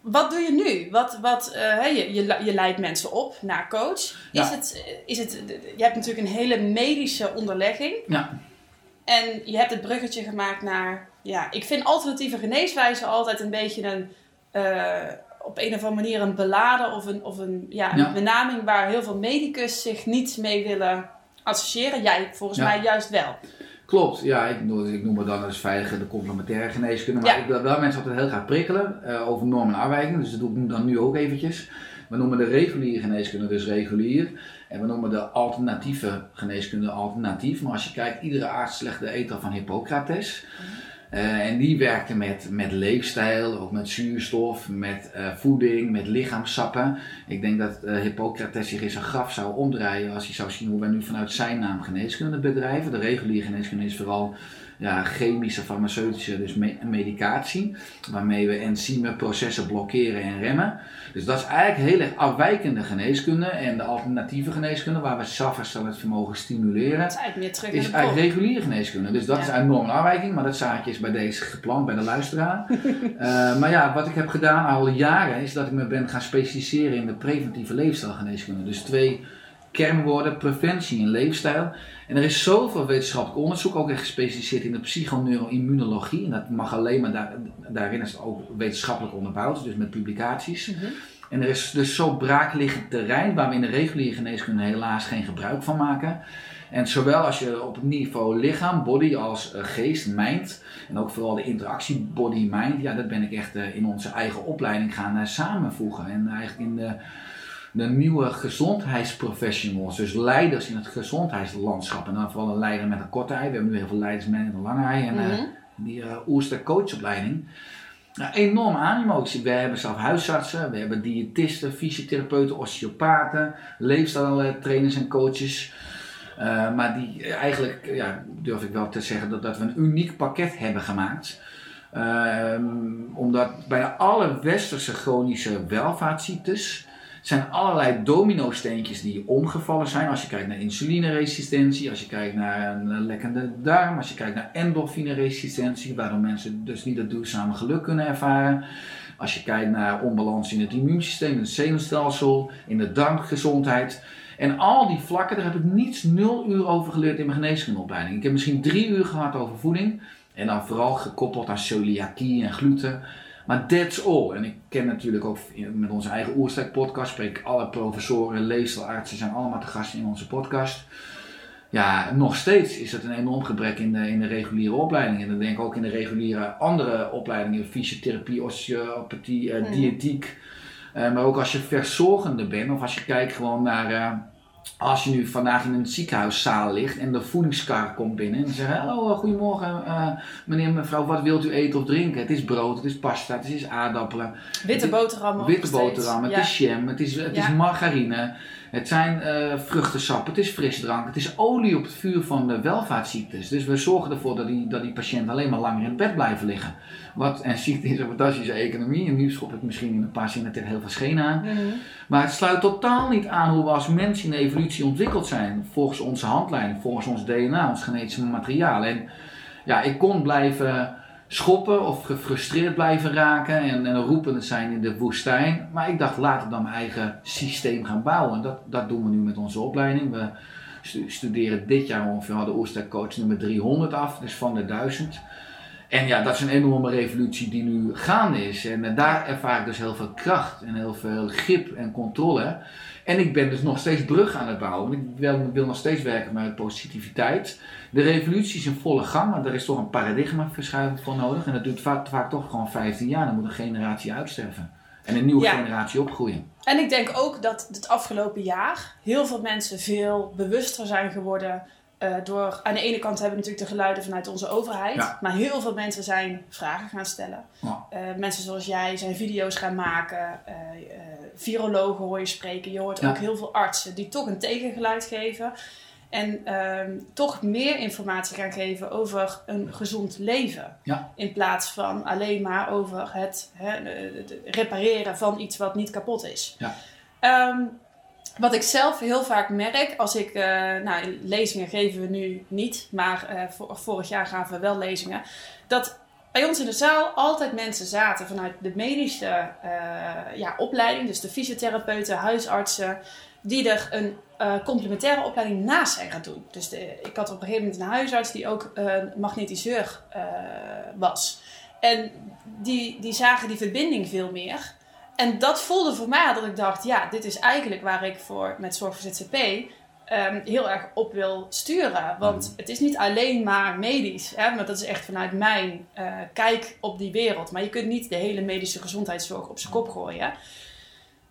wat doe je nu? Wat, wat, eh, je, je, je leidt mensen op naar coach. Is Ja. het, is het, je hebt natuurlijk een hele medische onderlegging. Ja. En je hebt het bruggetje gemaakt naar... Ja, ik vind alternatieve geneeswijzen altijd een beetje een... eh, op een of andere manier een beladen of een, of een, ja, een Ja. benaming waar heel veel medicus zich niet mee willen associëren. Jij volgens Ja. mij juist wel. Klopt, ja, ik, noem- ik noem het dan als veilige de complementaire geneeskunde. Maar Ja. ik wil wel mensen altijd heel graag prikkelen eh, over normen en afwijkingen. Dus dat doe ik dan nu ook eventjes. We noemen de reguliere geneeskunde dus regulier. En we noemen de alternatieve geneeskunde alternatief. Maar als je kijkt, iedere arts legt de van Hippocrates. Eh, en die werkte met, met leefstijl, ook met zuurstof, met eh, voeding, met lichaamssappen. Ik denk dat eh, Hippocrates zich in zijn graf zou omdraaien als hij zou zien hoe wij nu vanuit zijn naam geneeskunde bedrijven. De reguliere geneeskunde is vooral ja, chemische, farmaceutische, dus me- medicatie, waarmee we enzymen, processen blokkeren en remmen. Dus dat is eigenlijk heel erg afwijkende geneeskunde. En de alternatieve geneeskunde, waar we zelfherstellend vermogen stimuleren, Dat is eigenlijk meer terug is eigenlijk reguliere geneeskunde. Dus dat Ja. is een enorme afwijking, maar dat zaadje is bij deze geplant, bij de luisteraar. <laughs> Eh, maar ja, wat ik heb gedaan al jaren, is dat ik me ben gaan specialiseren in de preventieve leefstijlgeneeskunde. Dus twee kernwoorden, preventie en leefstijl. En er is zoveel wetenschappelijk onderzoek, ook echt gespecialiseerd in de psychoneuroimmunologie. En dat mag alleen maar, daar, daarin is het ook wetenschappelijk onderbouwd, dus met publicaties. Mhm. En er is dus zo braakliggend terrein waar we in de reguliere geneeskunde helaas geen gebruik van maken. En zowel als je op het niveau lichaam, body, als eh, geest, mind, en ook vooral de interactie body-mind, ja, dat ben ik echt eh, in onze eigen opleiding gaan eh, samenvoegen. En eigenlijk in de, de nieuwe gezondheidsprofessionals, dus leiders in het gezondheidslandschap. En dan vooral een leider met een korte ei. We hebben nu heel veel leiders met een lange ei. En eh, Mhm. die uh, Oerster coachopleiding. Nou, enorm animo. We hebben zelf huisartsen, we hebben diëtisten, fysiotherapeuten, osteopaten, leefstijltrainers en coaches. Eh, maar die eh, eigenlijk, ja, durf ik wel te zeggen, dat, dat we een uniek pakket hebben gemaakt. Ehm, omdat bij alle westerse chronische welvaartsziektes zijn allerlei domino-steentjes die omgevallen zijn. Als je kijkt naar insulineresistentie, als je kijkt naar een lekkende darm, als je kijkt naar endorfineresistentie, waardoor mensen dus niet het duurzame geluk kunnen ervaren. Als je kijkt naar onbalans in het immuunsysteem, in het zenuwstelsel, in de darmgezondheid. En al die vlakken, daar heb ik niets nul uur over geleerd in mijn geneeskundeopleiding. Ik heb misschien drie uur gehad over voeding. En dan vooral gekoppeld aan celiakie en gluten. Maar that's all. En ik ken natuurlijk ook met onze eigen Oerstek podcast, spreek alle professoren, leeselartsen zijn allemaal te gast in onze podcast. Ja, nog steeds is het een enorm gebrek in de, in de reguliere opleiding. En dan denk ik ook in de reguliere andere opleidingen, fysiotherapie, osteopathie, uh, diëtiek. Uh, maar ook als je verzorgende bent, of als je kijkt gewoon naar... Als je nu vandaag in een ziekenhuiszaal ligt en de voedingskar komt binnen en zegt: Hallo, goedemorgen, uh, meneer, mevrouw, wat wilt u eten of drinken? Het is brood, het is pasta, het is aardappelen. Witte boterhammen. Witte boterhammen, het is jam, het is, het is margarine. Het zijn uh, vruchtensap, het is frisdrank, het is olie op het vuur van de welvaartsziektes. Dus we zorgen ervoor dat die, dat die patiënten alleen maar langer in bed blijven liggen. Wat, en ziekte is een fantastische economie. En nu schop ik misschien in een paar zinnen tegen heel veel schenen aan. Mhm. Maar het sluit totaal niet aan hoe we als mens in de evolutie ontwikkeld zijn. Volgens onze handleiding, volgens ons DNA, ons genetische materiaal. En ja, ik kon blijven schoppen of gefrustreerd blijven raken en, en roepende zijn in de woestijn. Maar ik dacht, laat ik dan mijn eigen systeem gaan bouwen. Dat, dat doen we nu met onze opleiding. We studeren dit jaar ongeveer de Oerstek Coach nummer 300 af, dus van de 1000. En ja, dat is een enorme revolutie die nu gaande is. En eh, daar ervaar ik dus heel veel kracht en heel veel grip en controle. En ik ben dus nog steeds brug aan het bouwen. Ik wil, wil nog steeds werken met positiviteit. De revolutie is in volle gang, maar er is toch een paradigmaverschuiving voor nodig. En dat duurt vaak, vaak toch gewoon 15 jaar. Dan moet een generatie uitsterven. En een nieuwe generatie opgroeien. En ik denk ook dat het afgelopen jaar heel veel mensen veel bewuster zijn geworden uh, door, aan de ene kant hebben we natuurlijk de geluiden vanuit onze overheid, maar heel veel mensen zijn vragen gaan stellen. Ja. Uh, mensen zoals jij zijn video's gaan maken, uh, virologen hoor je spreken, je hoort ook heel veel artsen die toch een tegengeluid geven en ehm, toch meer informatie gaan geven over een gezond leven. In plaats van alleen maar over het, het repareren van iets wat niet kapot is. Um, wat ik zelf heel vaak merk, als ik, uh, nou lezingen geven we nu niet, maar uh, vorig jaar gaven we wel lezingen, dat bij ons in de zaal altijd mensen zaten vanuit de medische uh, ja, opleiding, dus de fysiotherapeuten, huisartsen, die er een complementaire opleiding naast zijn gaan doen. Dus de, ik had op een gegeven moment een huisarts die ook magnetiseur was. En die, die zagen die verbinding veel meer. En dat voelde voor mij dat ik dacht, ja, dit is eigenlijk waar ik voor met Zorg voor ZZP um, heel erg op wil sturen. Want mm. het is niet alleen maar medisch, hè, maar dat is echt vanuit mijn uh, kijk op die wereld. Maar je kunt niet de hele medische gezondheidszorg op zijn kop gooien.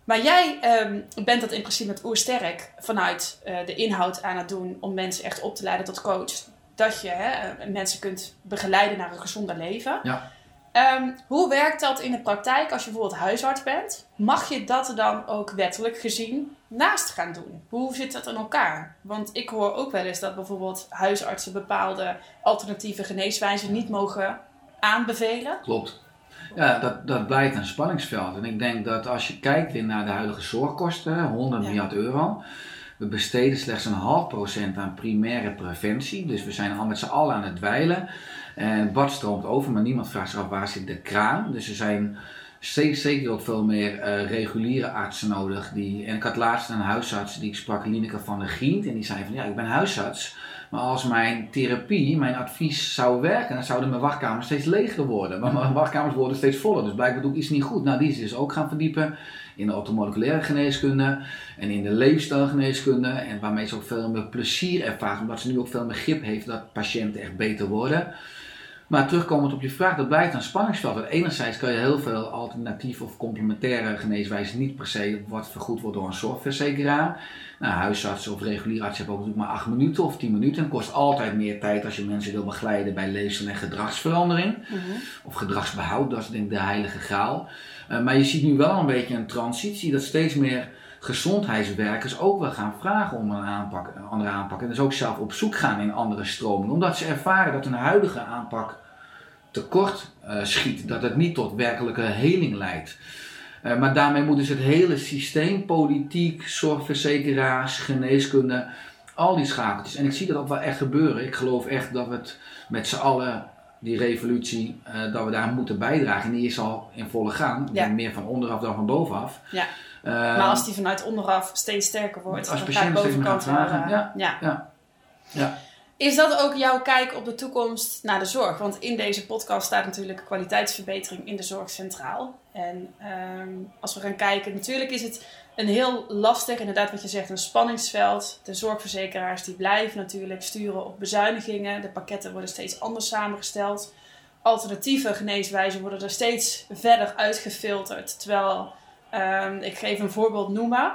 Maar jij um, bent dat in principe met Oersterk vanuit uh, de inhoud aan het doen om mensen echt op te leiden tot coach. Dat je hè, mensen kunt begeleiden naar een gezonder leven. Ja. Um, hoe werkt dat in de praktijk als je bijvoorbeeld huisarts bent? Mag je dat dan ook wettelijk gezien naast gaan doen? Hoe zit dat in elkaar? Want ik hoor ook wel eens dat bijvoorbeeld huisartsen bepaalde alternatieve geneeswijzen niet mogen aanbevelen. Klopt. Ja, dat, dat blijkt een spanningsveld. En ik denk dat als je kijkt naar de huidige zorgkosten, 100 miljard euro. We besteden slechts een half procent aan primaire preventie. Dus we zijn al met z'n allen aan het dweilen. En Bart stroomt over, maar niemand vraagt zich af waar zit de kraan. Dus er zijn steeds zeker ook veel meer uh, reguliere artsen nodig. Die, en ik had laatst een huisarts die ik sprak, Lineke van der Gient. En die zei van ja, ik ben huisarts. Maar als mijn therapie, mijn advies zou werken, dan zouden mijn wachtkamers steeds leger worden. Maar mijn wachtkamers worden steeds voller. Dus blijkbaar doe ik iets niet goed. Nou, die is dus ook gaan verdiepen in de automoleculaire geneeskunde en in de leefstijlgeneeskunde. En waarmee ze ook veel meer plezier ervaren, omdat ze nu ook veel meer grip heeft dat patiënten echt beter worden. Maar terugkomend op je vraag, dat blijft een spanningsveld. Want enerzijds kan je heel veel alternatieve of complementaire geneeswijzen niet per se wat vergoed wordt door een zorgverzekeraar. Nou, huisartsen of reguliere artsen hebben ook natuurlijk maar 8 minuten of 10 minuten. Het kost altijd meer tijd als je mensen wil begeleiden bij leefstijl en gedragsverandering. Mhm. Of gedragsbehoud, dat is denk ik de heilige graal. Uh, maar je ziet nu wel een beetje een transitie dat steeds meer gezondheidswerkers ook wel gaan vragen om een, aanpak, een andere aanpak. En dus ook zelf op zoek gaan in andere stromingen. Omdat ze ervaren dat een huidige aanpak tekort uh, schiet. Dat het niet tot werkelijke heling leidt. Uh, maar daarmee moet dus het hele systeem, politiek, zorgverzekeraars, geneeskunde, al die schakeltjes. En ik zie dat ook wel echt gebeuren. Ik geloof echt dat we het met z'n allen die revolutie, eh, dat we daar moeten bijdragen. En die is al in volle gang. Ja. Meer van onderaf dan van bovenaf. Ja. Eh, maar als die vanuit onderaf steeds sterker wordt, Als dan steeds meer bovenkant vragen, eh, ja. ja. Ja. Is dat ook jouw kijk op de toekomst naar de zorg? Want in deze podcast staat natuurlijk kwaliteitsverbetering in de zorg centraal. En ehm, als we gaan kijken, natuurlijk is het een heel lastig, inderdaad wat je zegt, een spanningsveld. De zorgverzekeraars die blijven natuurlijk sturen op bezuinigingen. De pakketten worden steeds anders samengesteld. Alternatieve geneeswijzen worden er steeds verder uitgefilterd. Terwijl, ehm, ik geef een voorbeeld noemen.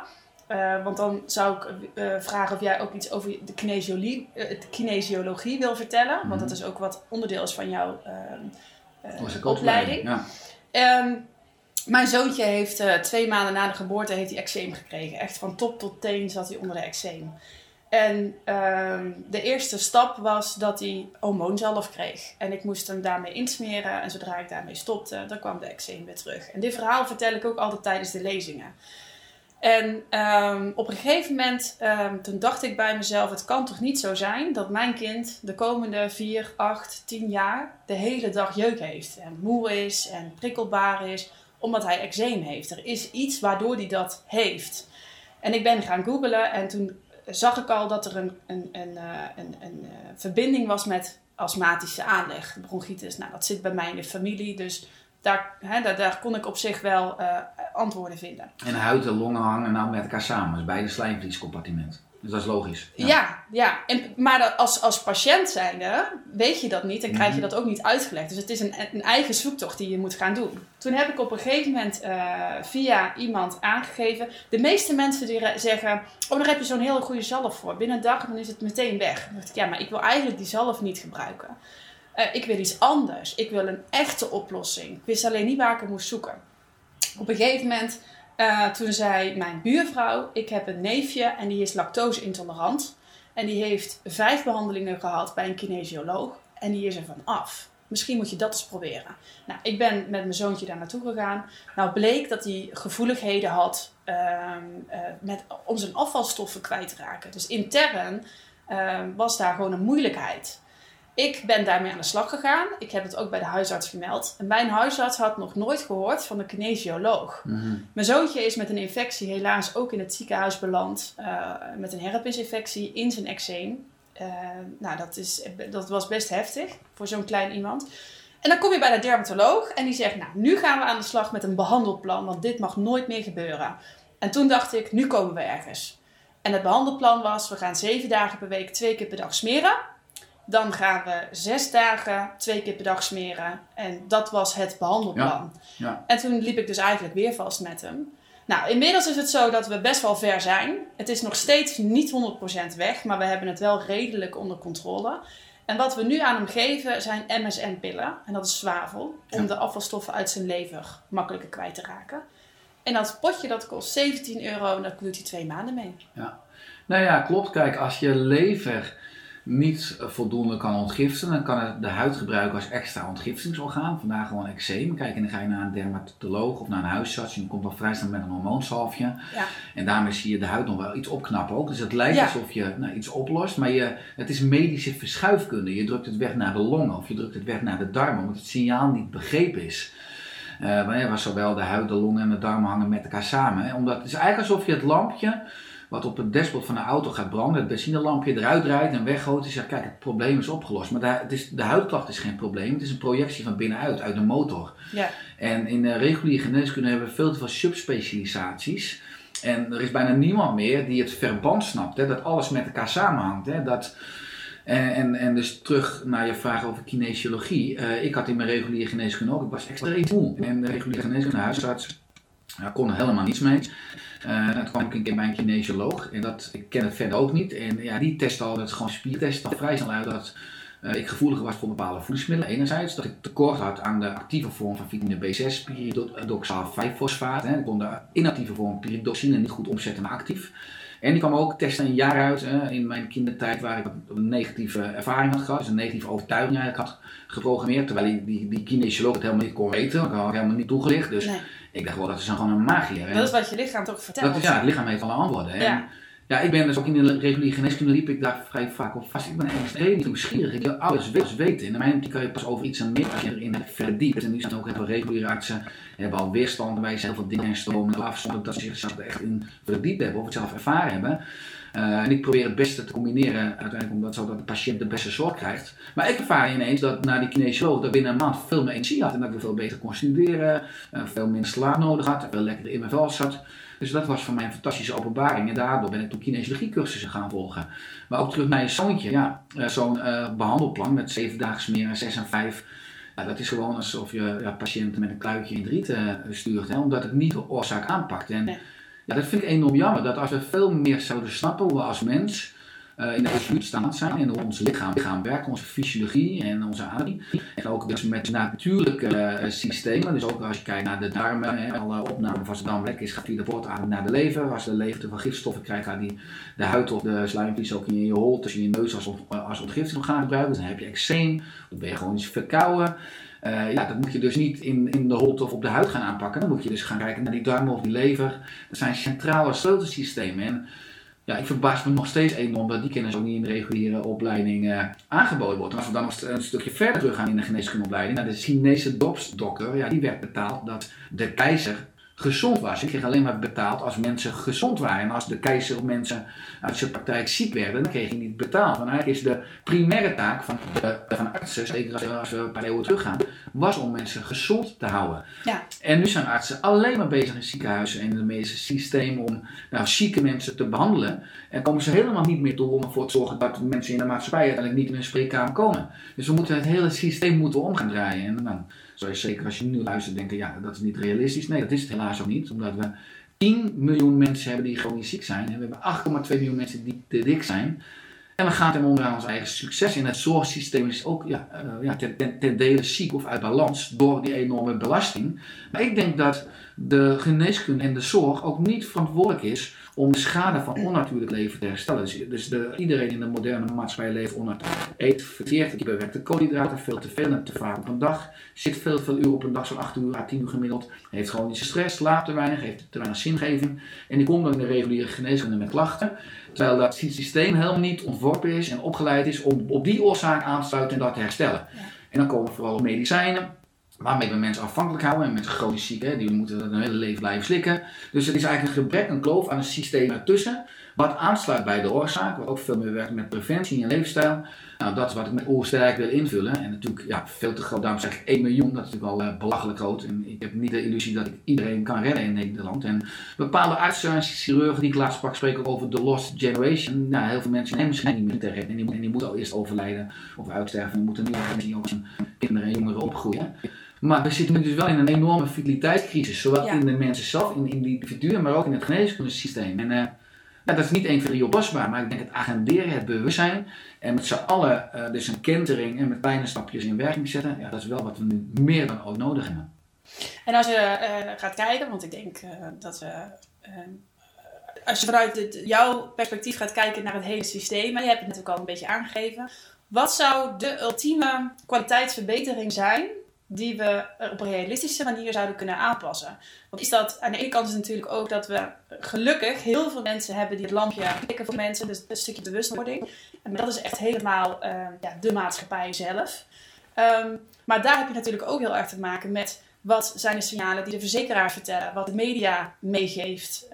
Eh, want dan zou ik eh, vragen of jij ook iets over de kinesiologie, eh, de kinesiologie wil vertellen. Mhm. Want dat is ook wat onderdeel is van jouw ehm, eh, opleiding. Ja. Ehm, mijn zoontje heeft twee maanden na de geboorte heeft hij eczeem gekregen. Echt van top tot teen zat hij onder de eczeem. En ehm, de eerste stap was dat hij hormoonzalf kreeg. En ik moest hem daarmee insmeren. En zodra ik daarmee stopte, dan kwam de eczeem weer terug. En dit verhaal vertel ik ook altijd tijdens de lezingen. En ehm, op een gegeven moment, ehm, toen dacht ik bij mezelf, het kan toch niet zo zijn dat mijn kind de komende 4, 8, 10 jaar de hele dag jeuk heeft. En moe is en prikkelbaar is, omdat hij eczeem heeft. Er is iets waardoor hij dat heeft. En ik ben gaan googlen en toen zag ik al dat er een, een, een, eh, een, een eh, verbinding was met astmatische aanleg. Bronchitis, nou dat zit bij mij in de familie, dus daar, hè, daar, kon ik op zich wel eh, antwoorden vinden. En huid en longen hangen nou met elkaar samen. Dus beide slijmvliescompartiment. Dus dat is logisch. Ja, ja. En, maar dat als, als patiënt zijnde weet je dat niet en krijg je Mhm. dat ook niet uitgelegd. Dus het is een, een eigen zoektocht die je moet gaan doen. Toen heb ik op een gegeven moment eh, via iemand aangegeven. De meeste mensen die zeggen, oh daar heb je zo'n hele goede zalf voor. Binnen een dag dan is het meteen weg. Dan dacht ik, ja maar ik wil eigenlijk die zalf niet gebruiken. Eh, ik wil iets anders. Ik wil een echte oplossing. Ik wist alleen niet waar ik hem moest zoeken. Op een gegeven moment eh, toen zei mijn buurvrouw: Ik heb een neefje en die is lactose-intolerant. En die heeft vijf behandelingen gehad bij een kinesioloog. En die is er van af. Misschien moet je dat eens proberen. Nou, ik ben met mijn zoontje daar naartoe gegaan. Nou, bleek dat hij gevoeligheden had ehm, eh, met, om zijn afvalstoffen kwijt te raken. Dus intern ehm, was daar gewoon een moeilijkheid. Ik ben daarmee aan de slag gegaan. Ik heb het ook bij de huisarts gemeld. En mijn huisarts had nog nooit gehoord van de kinesioloog. Mhm. Mijn zoontje is met een infectie helaas ook in het ziekenhuis beland. eh, met een herpesinfectie in zijn eczeem. Eh, nou, dat, is, dat was best heftig voor zo'n klein iemand. En dan kom je bij de dermatoloog en die zegt, nou, nu gaan we aan de slag met een behandelplan, want dit mag nooit meer gebeuren. En toen dacht ik, nu komen we ergens. En het behandelplan was, we gaan zeven dagen per week twee keer per dag smeren. Dan gaan we zes dagen twee keer per dag smeren. En dat was het behandelplan. Ja. En toen liep ik dus eigenlijk weer vast met hem. Nou, inmiddels is het zo dat we best wel ver zijn. Het is nog steeds niet 100% weg, maar we hebben het wel redelijk onder controle. En wat we nu aan hem geven zijn MSM-pillen. En dat is zwavel, om Ja. de afvalstoffen uit zijn lever makkelijker kwijt te raken. En dat potje dat kost 17 euro en daar doet hij twee maanden mee. Nou ja, klopt. Kijk, als je lever niet voldoende kan ontgiften, dan kan het de huid gebruiken als extra ontgiftingsorgaan. Vandaar gewoon eczeem. Kijk, en dan ga je naar een dermatoloog of naar een huisarts. En die komt al vrij snel met een hormoonsalfje. Ja. En daarmee zie je de huid nog wel iets opknappen ook. Dus het lijkt Ja. alsof je nou, iets oplost. Maar je, het is medische verschuifkunde. Je drukt het weg naar de longen of je drukt het weg naar de darmen. Omdat het signaal niet begrepen is. Eh wanneer was zowel de huid, de longen en de darmen hangen met elkaar samen. Hè? Omdat het is eigenlijk alsof je het lampje wat op het dashboard van de auto gaat branden, het benzinelampje eruit draait en weggooit en zegt, kijk, het probleem is opgelost. Maar daar, het is, de huidklacht is geen probleem, het is een projectie van binnenuit, uit de motor. Ja. En in de reguliere geneeskunde hebben we veel te veel subspecialisaties. En er is bijna niemand meer die het verband snapt, hè, dat alles met elkaar samenhangt. Hè, dat, en, en, en dus terug naar je vraag over kinesiologie. Eh, ik had in mijn reguliere geneeskunde ook, ik was extreem moe. En de reguliere geneeskunde, de huisarts, ja, kon er helemaal niets mee. Uh, toen kwam ik een keer bij een kinesioloog en dat, ik ken het verder ook niet. En ja, die test al, dat is gewoon spiertest, al vrij snel uit dat uh, ik gevoeliger was voor bepaalde voedingsmiddelen. Enerzijds dat ik tekort had aan de actieve vorm van vitamine B6, pyridoxaal 5-fosfaat. Ik kon de inactieve vorm pyridoxine niet goed omzetten naar actief. En die kwam ook testen een jaar uit in mijn kindertijd waar ik een negatieve ervaring had gehad. Dus een negatieve overtuiging eigenlijk had geprogrammeerd. Terwijl die, die, kinesioloog het helemaal niet kon weten. Ik had helemaal niet toegelicht. Dus. Ik dacht wel, dat is dan gewoon een magier. Dat is wat je lichaam toch vertelt. Dat is, ja, het lichaam heeft alle antwoorden. En, Ja. Ja, ik ben dus ook in de reguliere geneeskunde liep ik daar vrij vaak op vast. Ik ben extreem nieuwsgierig. Ik wil alles weten. In mijn optiek kan je pas over iets aan meer als je erin verdiept. En nu zijn ook heel veel reguliere artsen, hebben al weerstand, wij zijn heel veel dingen en stromen af, zonder dat ze zichzelf er echt in verdiept hebben of het zelf ervaren hebben. Uh, en ik probeer het beste te combineren, uiteindelijk omdat zodat de patiënt de beste zorg krijgt. Maar ik ervaar ineens dat na die kinesioloog dat binnen een maand veel meer energie had en dat ik veel beter kon studeren, uh, veel minder slaap nodig had, veel lekkerder in mijn vel zat. Dus dat was voor mij een fantastische openbaring. En daardoor ben ik toen kinesiologiecursussen gaan volgen. Maar ook terug naar je zoontje. Ja, uh, zo'n behandelplan met zeven dagen meer, zes en vijf. Dat is gewoon alsof je ja, patiënten met een kluitje in het stuurt. Omdat het niet de oorzaak aanpakt. En, dat vind ik enorm jammer. Dat als we veel meer zouden snappen hoe we als mens uh, in de evolutie staat zijn en hoe ons lichaam, lichaam werkt, onze fysiologie en onze anatomie. En ook dus met natuurlijke uh, systemen. Dus ook als je kijkt naar de darmen, hè, alle opname van de darm lek is, gaat via de voortadem naar de lever. Als de lever veel gifstoffen krijgt, gaat die de huid of de slijmvlies ook in je hol, tussen je neus als, als ontgiftiging gaan gebruiken. Dus dan heb je eczeem, dan ben je gewoon iets verkouden. Uh, ja, dat moet je dus niet in, in de holte of op de huid gaan aanpakken. Dan moet je dus gaan kijken naar die darmen of die lever. Dat zijn centrale sleutelsystemen. En ja, ik verbaas me nog steeds enorm dat die kennis ook niet in de reguliere opleiding uh, aangeboden wordt. Als we dan nog een stukje verder terug gaan in de geneeskundeopleiding, naar de Chinese dokter, ja, die werd betaald dat de keizer gezond was. Je kreeg alleen maar betaald als mensen gezond waren. En als de keizer of mensen uit zijn praktijk ziek werden, dan kreeg je niet betaald. Want eigenlijk is de primaire taak van, de, van artsen, zeker als we een paar eeuwen teruggaan, was om mensen gezond te houden. Ja. En nu zijn artsen alleen maar bezig in ziekenhuizen en in de medische systemen om nou, zieke mensen te behandelen. En komen ze helemaal niet meer toe om ervoor te zorgen dat mensen in de maatschappij uiteindelijk niet in een spreekkamer komen. Dus we moeten het hele systeem moeten om gaan draaien. En zou zeker als je nu luistert denken, ja, dat is niet realistisch. Nee, dat is het helaas ook niet, omdat we 10 miljoen mensen hebben die chronisch ziek zijn. En we hebben 8,2 miljoen mensen die te dik zijn. En we gaan ten onder aan ons eigen succes. in het zorgsysteem is ook ja, uh, ja, ten, ten, ten, dele ziek of uit balans door die enorme belasting. Maar ik denk dat de geneeskunde en de zorg ook niet verantwoordelijk is om de schade van onnatuurlijk leven te herstellen. Dus, dus de, iedereen in de moderne maatschappij leeft onnatuurlijk. Eet verkeerd, die bewerkte koolhydraten, veel te veel en te vaak op een dag. Zit veel, veel uur op een dag, zo'n 8 uur à 10 uur gemiddeld. Heeft chronische stress, slaapt te weinig, heeft te weinig zingeving. En die komt dan in de reguliere geneeskunde met klachten. Terwijl dat systeem helemaal niet ontworpen is en opgeleid is om op die oorzaak aan te sluiten en dat te herstellen. En dan komen vooral medicijnen waarmee we mensen afhankelijk houden. En mensen chronisch ziek, hè, die moeten hun hele leven blijven slikken. Dus het is eigenlijk een gebrek, een kloof aan een systeem ertussen. Wat aansluit bij de oorzaak, wat ook veel meer werkt met preventie en leefstijl. Nou, dat is wat ik met Oersterk wil invullen. En natuurlijk, ja, veel te groot. Daarom zeg ik 1 miljoen, dat is natuurlijk wel uh, belachelijk groot. En ik heb niet de illusie dat ik iedereen kan redden in Nederland. En bepaalde artsen en chirurgen die ik laatst sprak, spreken over de lost generation. Nou, heel veel mensen hebben misschien niet meer te redden. En die, en die moeten al eerst overlijden of uitsterven. En moeten nu die kinderen en jongeren opgroeien. Maar we zitten nu dus wel in een enorme fertiliteitscrisis. Zowel in de mensen zelf, in, in de individuen, maar ook in het geneeskundesysteem. En uh, ja, dat is niet één voor drie oplosbaar, maar ik denk het agenderen, het bewustzijn en met z'n allen uh, dus een kentering en met kleine stapjes in werking zetten, ja, dat is wel wat we nu meer dan ook nodig hebben. En als je uh, gaat kijken, want ik denk dat we als je vanuit jouw perspectief gaat kijken naar het hele systeem, en je hebt het natuurlijk al een beetje aangegeven, wat zou de ultieme kwaliteitsverbetering zijn die we op een realistische manier zouden kunnen aanpassen. Want is dat, aan de ene kant is natuurlijk ook dat we gelukkig heel veel mensen hebben die het lampje klikken voor mensen, dus een stukje bewustwording. En dat is echt helemaal uh, ja, de maatschappij zelf. Um, maar daar heb je natuurlijk ook heel erg te maken met wat zijn de signalen die de verzekeraar vertellen, wat de media meegeeft,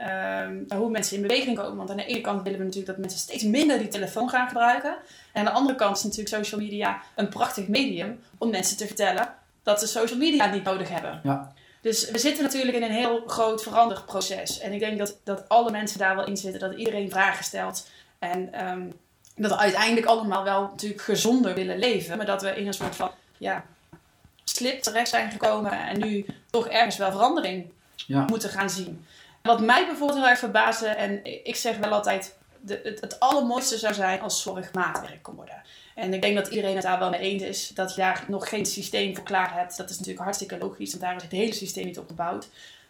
um, hoe mensen in beweging komen. Want aan de ene kant willen we natuurlijk dat mensen steeds minder die telefoon gaan gebruiken. En aan de andere kant is natuurlijk social media een prachtig medium om mensen te vertellen dat ze social media niet nodig hebben. Ja. Dus we zitten natuurlijk in een heel groot veranderproces. En ik denk dat, dat alle mensen daar wel in zitten, dat iedereen vragen stelt. En um, dat we uiteindelijk allemaal wel natuurlijk gezonder willen leven. Maar dat we in een soort van ja, slip terecht zijn gekomen en nu toch ergens wel verandering ja. moeten gaan zien. Wat mij bijvoorbeeld heel erg verbaasde, en ik zeg wel altijd, de, het, het allermooiste zou zijn als zorg maatwerk kon worden. En ik denk dat iedereen het daar wel mee eens is dat je daar nog geen systeem voor klaar hebt. Dat is natuurlijk hartstikke logisch, want daar is het hele systeem niet op gebouwd.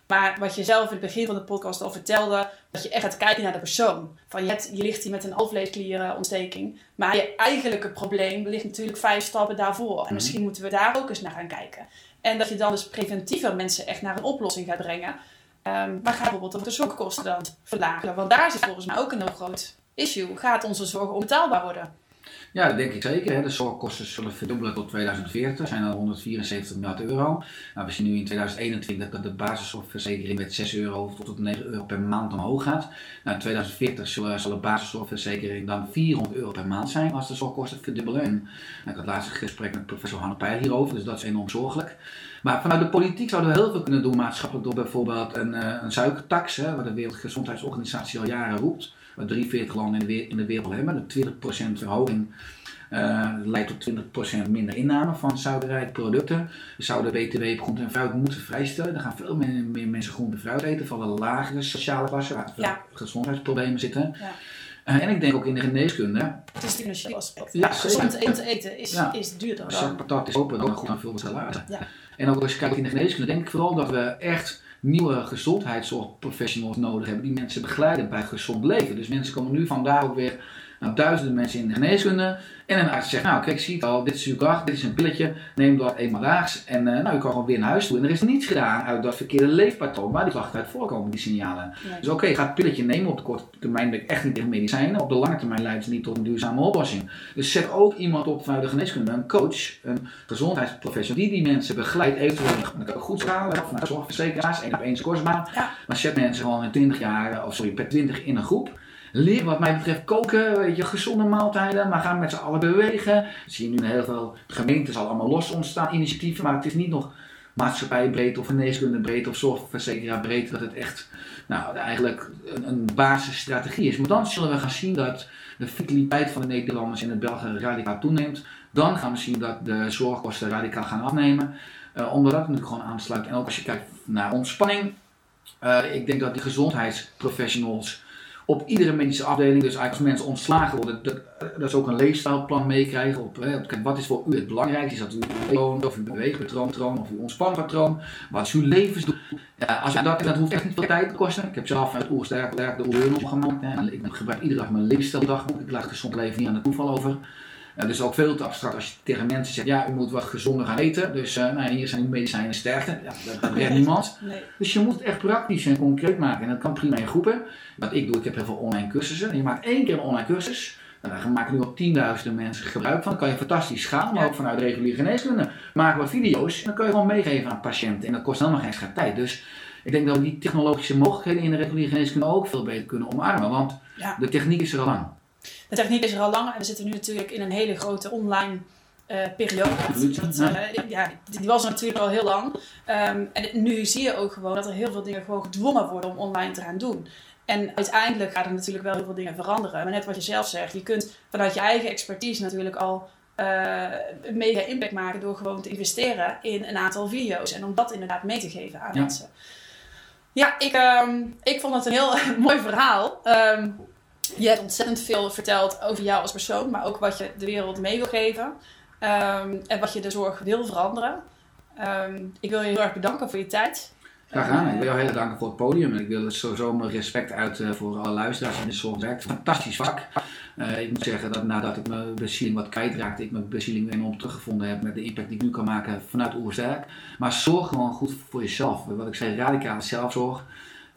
Maar wat je zelf in het begin van de podcast al vertelde, dat je echt gaat kijken naar de persoon. Van je, hebt, je ligt hier met een alvleesklierenontsteking, maar je eigenlijke probleem ligt natuurlijk vijf stappen daarvoor. En mhm. misschien moeten we daar ook eens naar gaan kijken. En dat je dan dus preventiever mensen echt naar een oplossing gaat brengen. maar gaat bijvoorbeeld ook de zorgkosten dan verlagen? Want daar zit volgens mij ook een heel groot issue. Gaat onze zorg onbetaalbaar worden? Ja, dat denk ik zeker. De zorgkosten zullen verdubbelen tot 2040, zijn dan 174 miljard euro. Nou, we zien nu in 2021 dat de basiszorgverzekering met 6 euro tot 9 euro per maand omhoog gaat. Nou, in 2040 zullen, zal de basiszorgverzekering dan 400 euro per maand zijn als de zorgkosten verdubbelen. En, nou, ik had laatst een gesprek met professor Hanne Peil hierover, dus dat is enorm zorgelijk. Maar vanuit de politiek zouden we heel veel kunnen doen maatschappelijk door bijvoorbeeld een, eh, een suikertax, hè, wat de Wereldgezondheidsorganisatie al jaren roept wat 43 landen in de, in de wereld hebben. De 20% verhoging uh, leidt tot 20% minder inname van suikerrijke producten. We zouden BTW op groente en fruit moeten vrijstellen. Er gaan veel meer, meer mensen groente en fruit eten, van de lagere sociale klasse waar ja. gezondheidsproblemen zitten. Ja. Uh, en ik denk ook in de geneeskunde. Het is financieel aspect. Ja, gezond eten, eten is, ja. is duurder. Dan. patat is open, dan goed veel salade. Ja. En ook als je kijkt in de geneeskunde, denk ik vooral dat we echt nieuwe gezondheidszorgprofessionals nodig hebben die mensen begeleiden bij gezond leven. Dus mensen komen nu vandaag ook weer nou, duizenden mensen in de geneeskunde. En een arts zegt, nou kijk, zie het al, dit is uw kracht, dit is een pilletje, neem dat eenmaal daags. En uh, nou, u kan gewoon weer naar huis toe. En er is niets gedaan uit dat verkeerde leefpatroon waar die klachten uit voorkomen, die signalen. Dus oké, ga het pilletje nemen. Op de korte termijn ben ik echt niet tegen medicijnen. Op de lange termijn leidt het niet tot een duurzame oplossing. Dus zet ook iemand op vanuit de geneeskunde, een coach, een gezondheidsprofessional, die die mensen begeleidt, eventueel goed schalen, vanuit zorgverzekeraars, één op één. Ja. Maar zet mensen gewoon in 20 jaar, of sorry, per 20 in een groep. Leer wat mij betreft koken, je, gezonde maaltijden, maar gaan met z'n allen bewegen. Zie je nu heel veel gemeenten al allemaal los ontstaan, initiatieven, maar het is niet nog maatschappijbreed of geneeskundebreed of zorgverzekeraarbreed dat het echt nou, eigenlijk een, een basisstrategie is. Maar dan zullen we gaan zien dat de vitaliteit van de Nederlanders en de Belgen radicaal toeneemt. Dan gaan we zien dat de zorgkosten radicaal gaan afnemen. Uh, omdat dat natuurlijk gewoon aansluit. En ook als je kijkt naar ontspanning. Uh, ik denk dat die gezondheidsprofessionals op iedere medische afdeling, dus eigenlijk als mensen ontslagen worden, dat, ze ook een leefstijlplan meekrijgen. Op, wat is voor u het belangrijkste? Is dat uw woont, of uw beweegpatroon, of uw ontspanpatroon? Wat is uw levensdoel? Ja, als je dat, dat hoeft echt niet veel tijd te kosten. Ik heb zelf uit Oersterk de Oerleun gemaakt. Hè. Ik gebruik iedere dag mijn leefstijldag. Ik laat gezond leven niet aan het toeval over. Uh, dus ook veel te abstract als je tegen mensen zegt, ja, u moet wat gezonder gaan eten. Dus uh, nou, hier zijn medicijnen sterkte. Ja, dat, dat redt niemand. Nee. Dus je moet het echt praktisch en concreet maken. En dat kan prima in groepen. Wat ik doe, ik heb heel veel online cursussen. En je maakt één keer een online cursus. En daar maken nu al tienduizenden mensen gebruik van. Dan kan je fantastisch schalen, maar ook vanuit reguliere geneeskunde. Maken wat video's en dan kun je gewoon meegeven aan patiënten. En dat kost helemaal geen extra tijd. Dus ik denk dat we die technologische mogelijkheden in de reguliere geneeskunde ook veel beter kunnen omarmen. Want de techniek is er al lang. De techniek is er al lang en we zitten nu natuurlijk in een hele grote online uh, periode. Dat, uh, ja, die was natuurlijk al heel lang. Um, en nu zie je ook gewoon dat er heel veel dingen gewoon gedwongen worden om online te gaan doen. En uiteindelijk gaat er natuurlijk wel heel veel dingen veranderen. Maar net wat je zelf zegt, je kunt vanuit je eigen expertise natuurlijk al uh, mega impact maken door gewoon te investeren in een aantal video's. En om dat inderdaad mee te geven aan mensen. Ja, ik, um, ik vond het een heel <laughs> mooi verhaal. Um, je hebt ontzettend veel verteld over jou als persoon, maar ook wat je de wereld mee wil geven. Um, en wat je de zorg wil veranderen. Um, ik wil je heel erg bedanken voor je tijd. Graag gedaan. Ik wil jou heel erg danken voor het podium. En ik wil sowieso mijn respect uit uh, voor alle luisteraars in de zorg werkt. Fantastisch vak. Uh, ik moet zeggen dat nadat ik mijn bezieling wat kwijtraakte, ik mijn bezieling enorm teruggevonden heb met de impact die ik nu kan maken vanuit Oersterk. Maar zorg gewoon goed voor jezelf. Wat ik zei, radicale zelfzorg.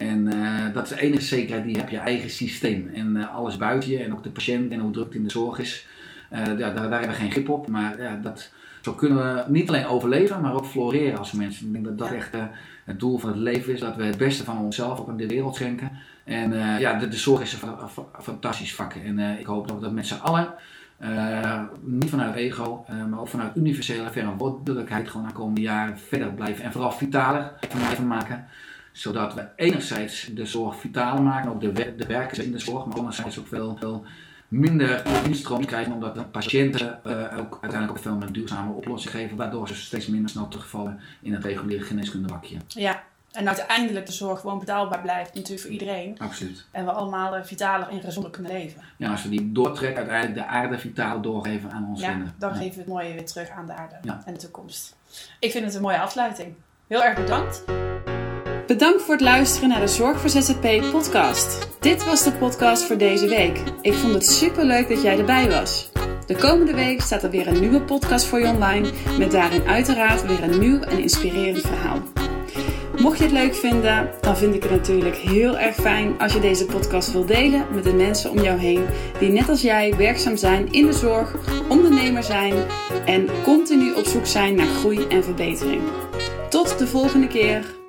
En uh, dat is de enige zekerheid die je hebt, je eigen systeem. En uh, alles buiten je, en ook de patiënt en hoe druk het in de zorg is, uh, ja, daar, daar, hebben we geen grip op. Maar ja, dat, zo kunnen we niet alleen overleven, maar ook floreren als mensen. Ik denk dat dat echt het doel van het leven is, dat we het beste van onszelf ook in de wereld schenken. En ja, de, de, zorg is een, fantastisch vak. En ik hoop dat we dat met z'n allen, niet vanuit ego, maar ook vanuit universele verantwoordelijkheid gewoon de komende jaren verder blijven. En vooral vitaler blijven maken zodat we enerzijds de zorg vitaal maken, ook de, de werkers in de zorg, maar anderzijds ook veel, veel minder instroom krijgen, omdat de patiënten uh, ook uiteindelijk ook veel meer duurzame oplossingen geven, waardoor ze steeds minder snel terugvallen in het reguliere geneeskundebakje. Ja, en uiteindelijk de zorg gewoon betaalbaar blijft natuurlijk voor iedereen. Absoluut. En we allemaal uh, vitaler en gezonder kunnen leven. Ja, als we die doortrekken, uiteindelijk de aarde vitaal doorgeven aan ons ja, dan geven we het mooie weer terug aan de aarde en de toekomst. Ik vind het een mooie afsluiting. Heel erg bedankt. Bedankt voor het luisteren naar de Zorg voor ZZP podcast. Dit was de podcast voor deze week. Ik vond het super leuk dat jij erbij was. De komende week staat er weer een nieuwe podcast voor je online met daarin uiteraard weer een nieuw en inspirerend verhaal. Mocht je het leuk vinden, dan vind ik het natuurlijk heel erg fijn als je deze podcast wil delen met de mensen om jou heen die net als jij werkzaam zijn in de zorg, ondernemer zijn en continu op zoek zijn naar groei en verbetering. Tot de volgende keer.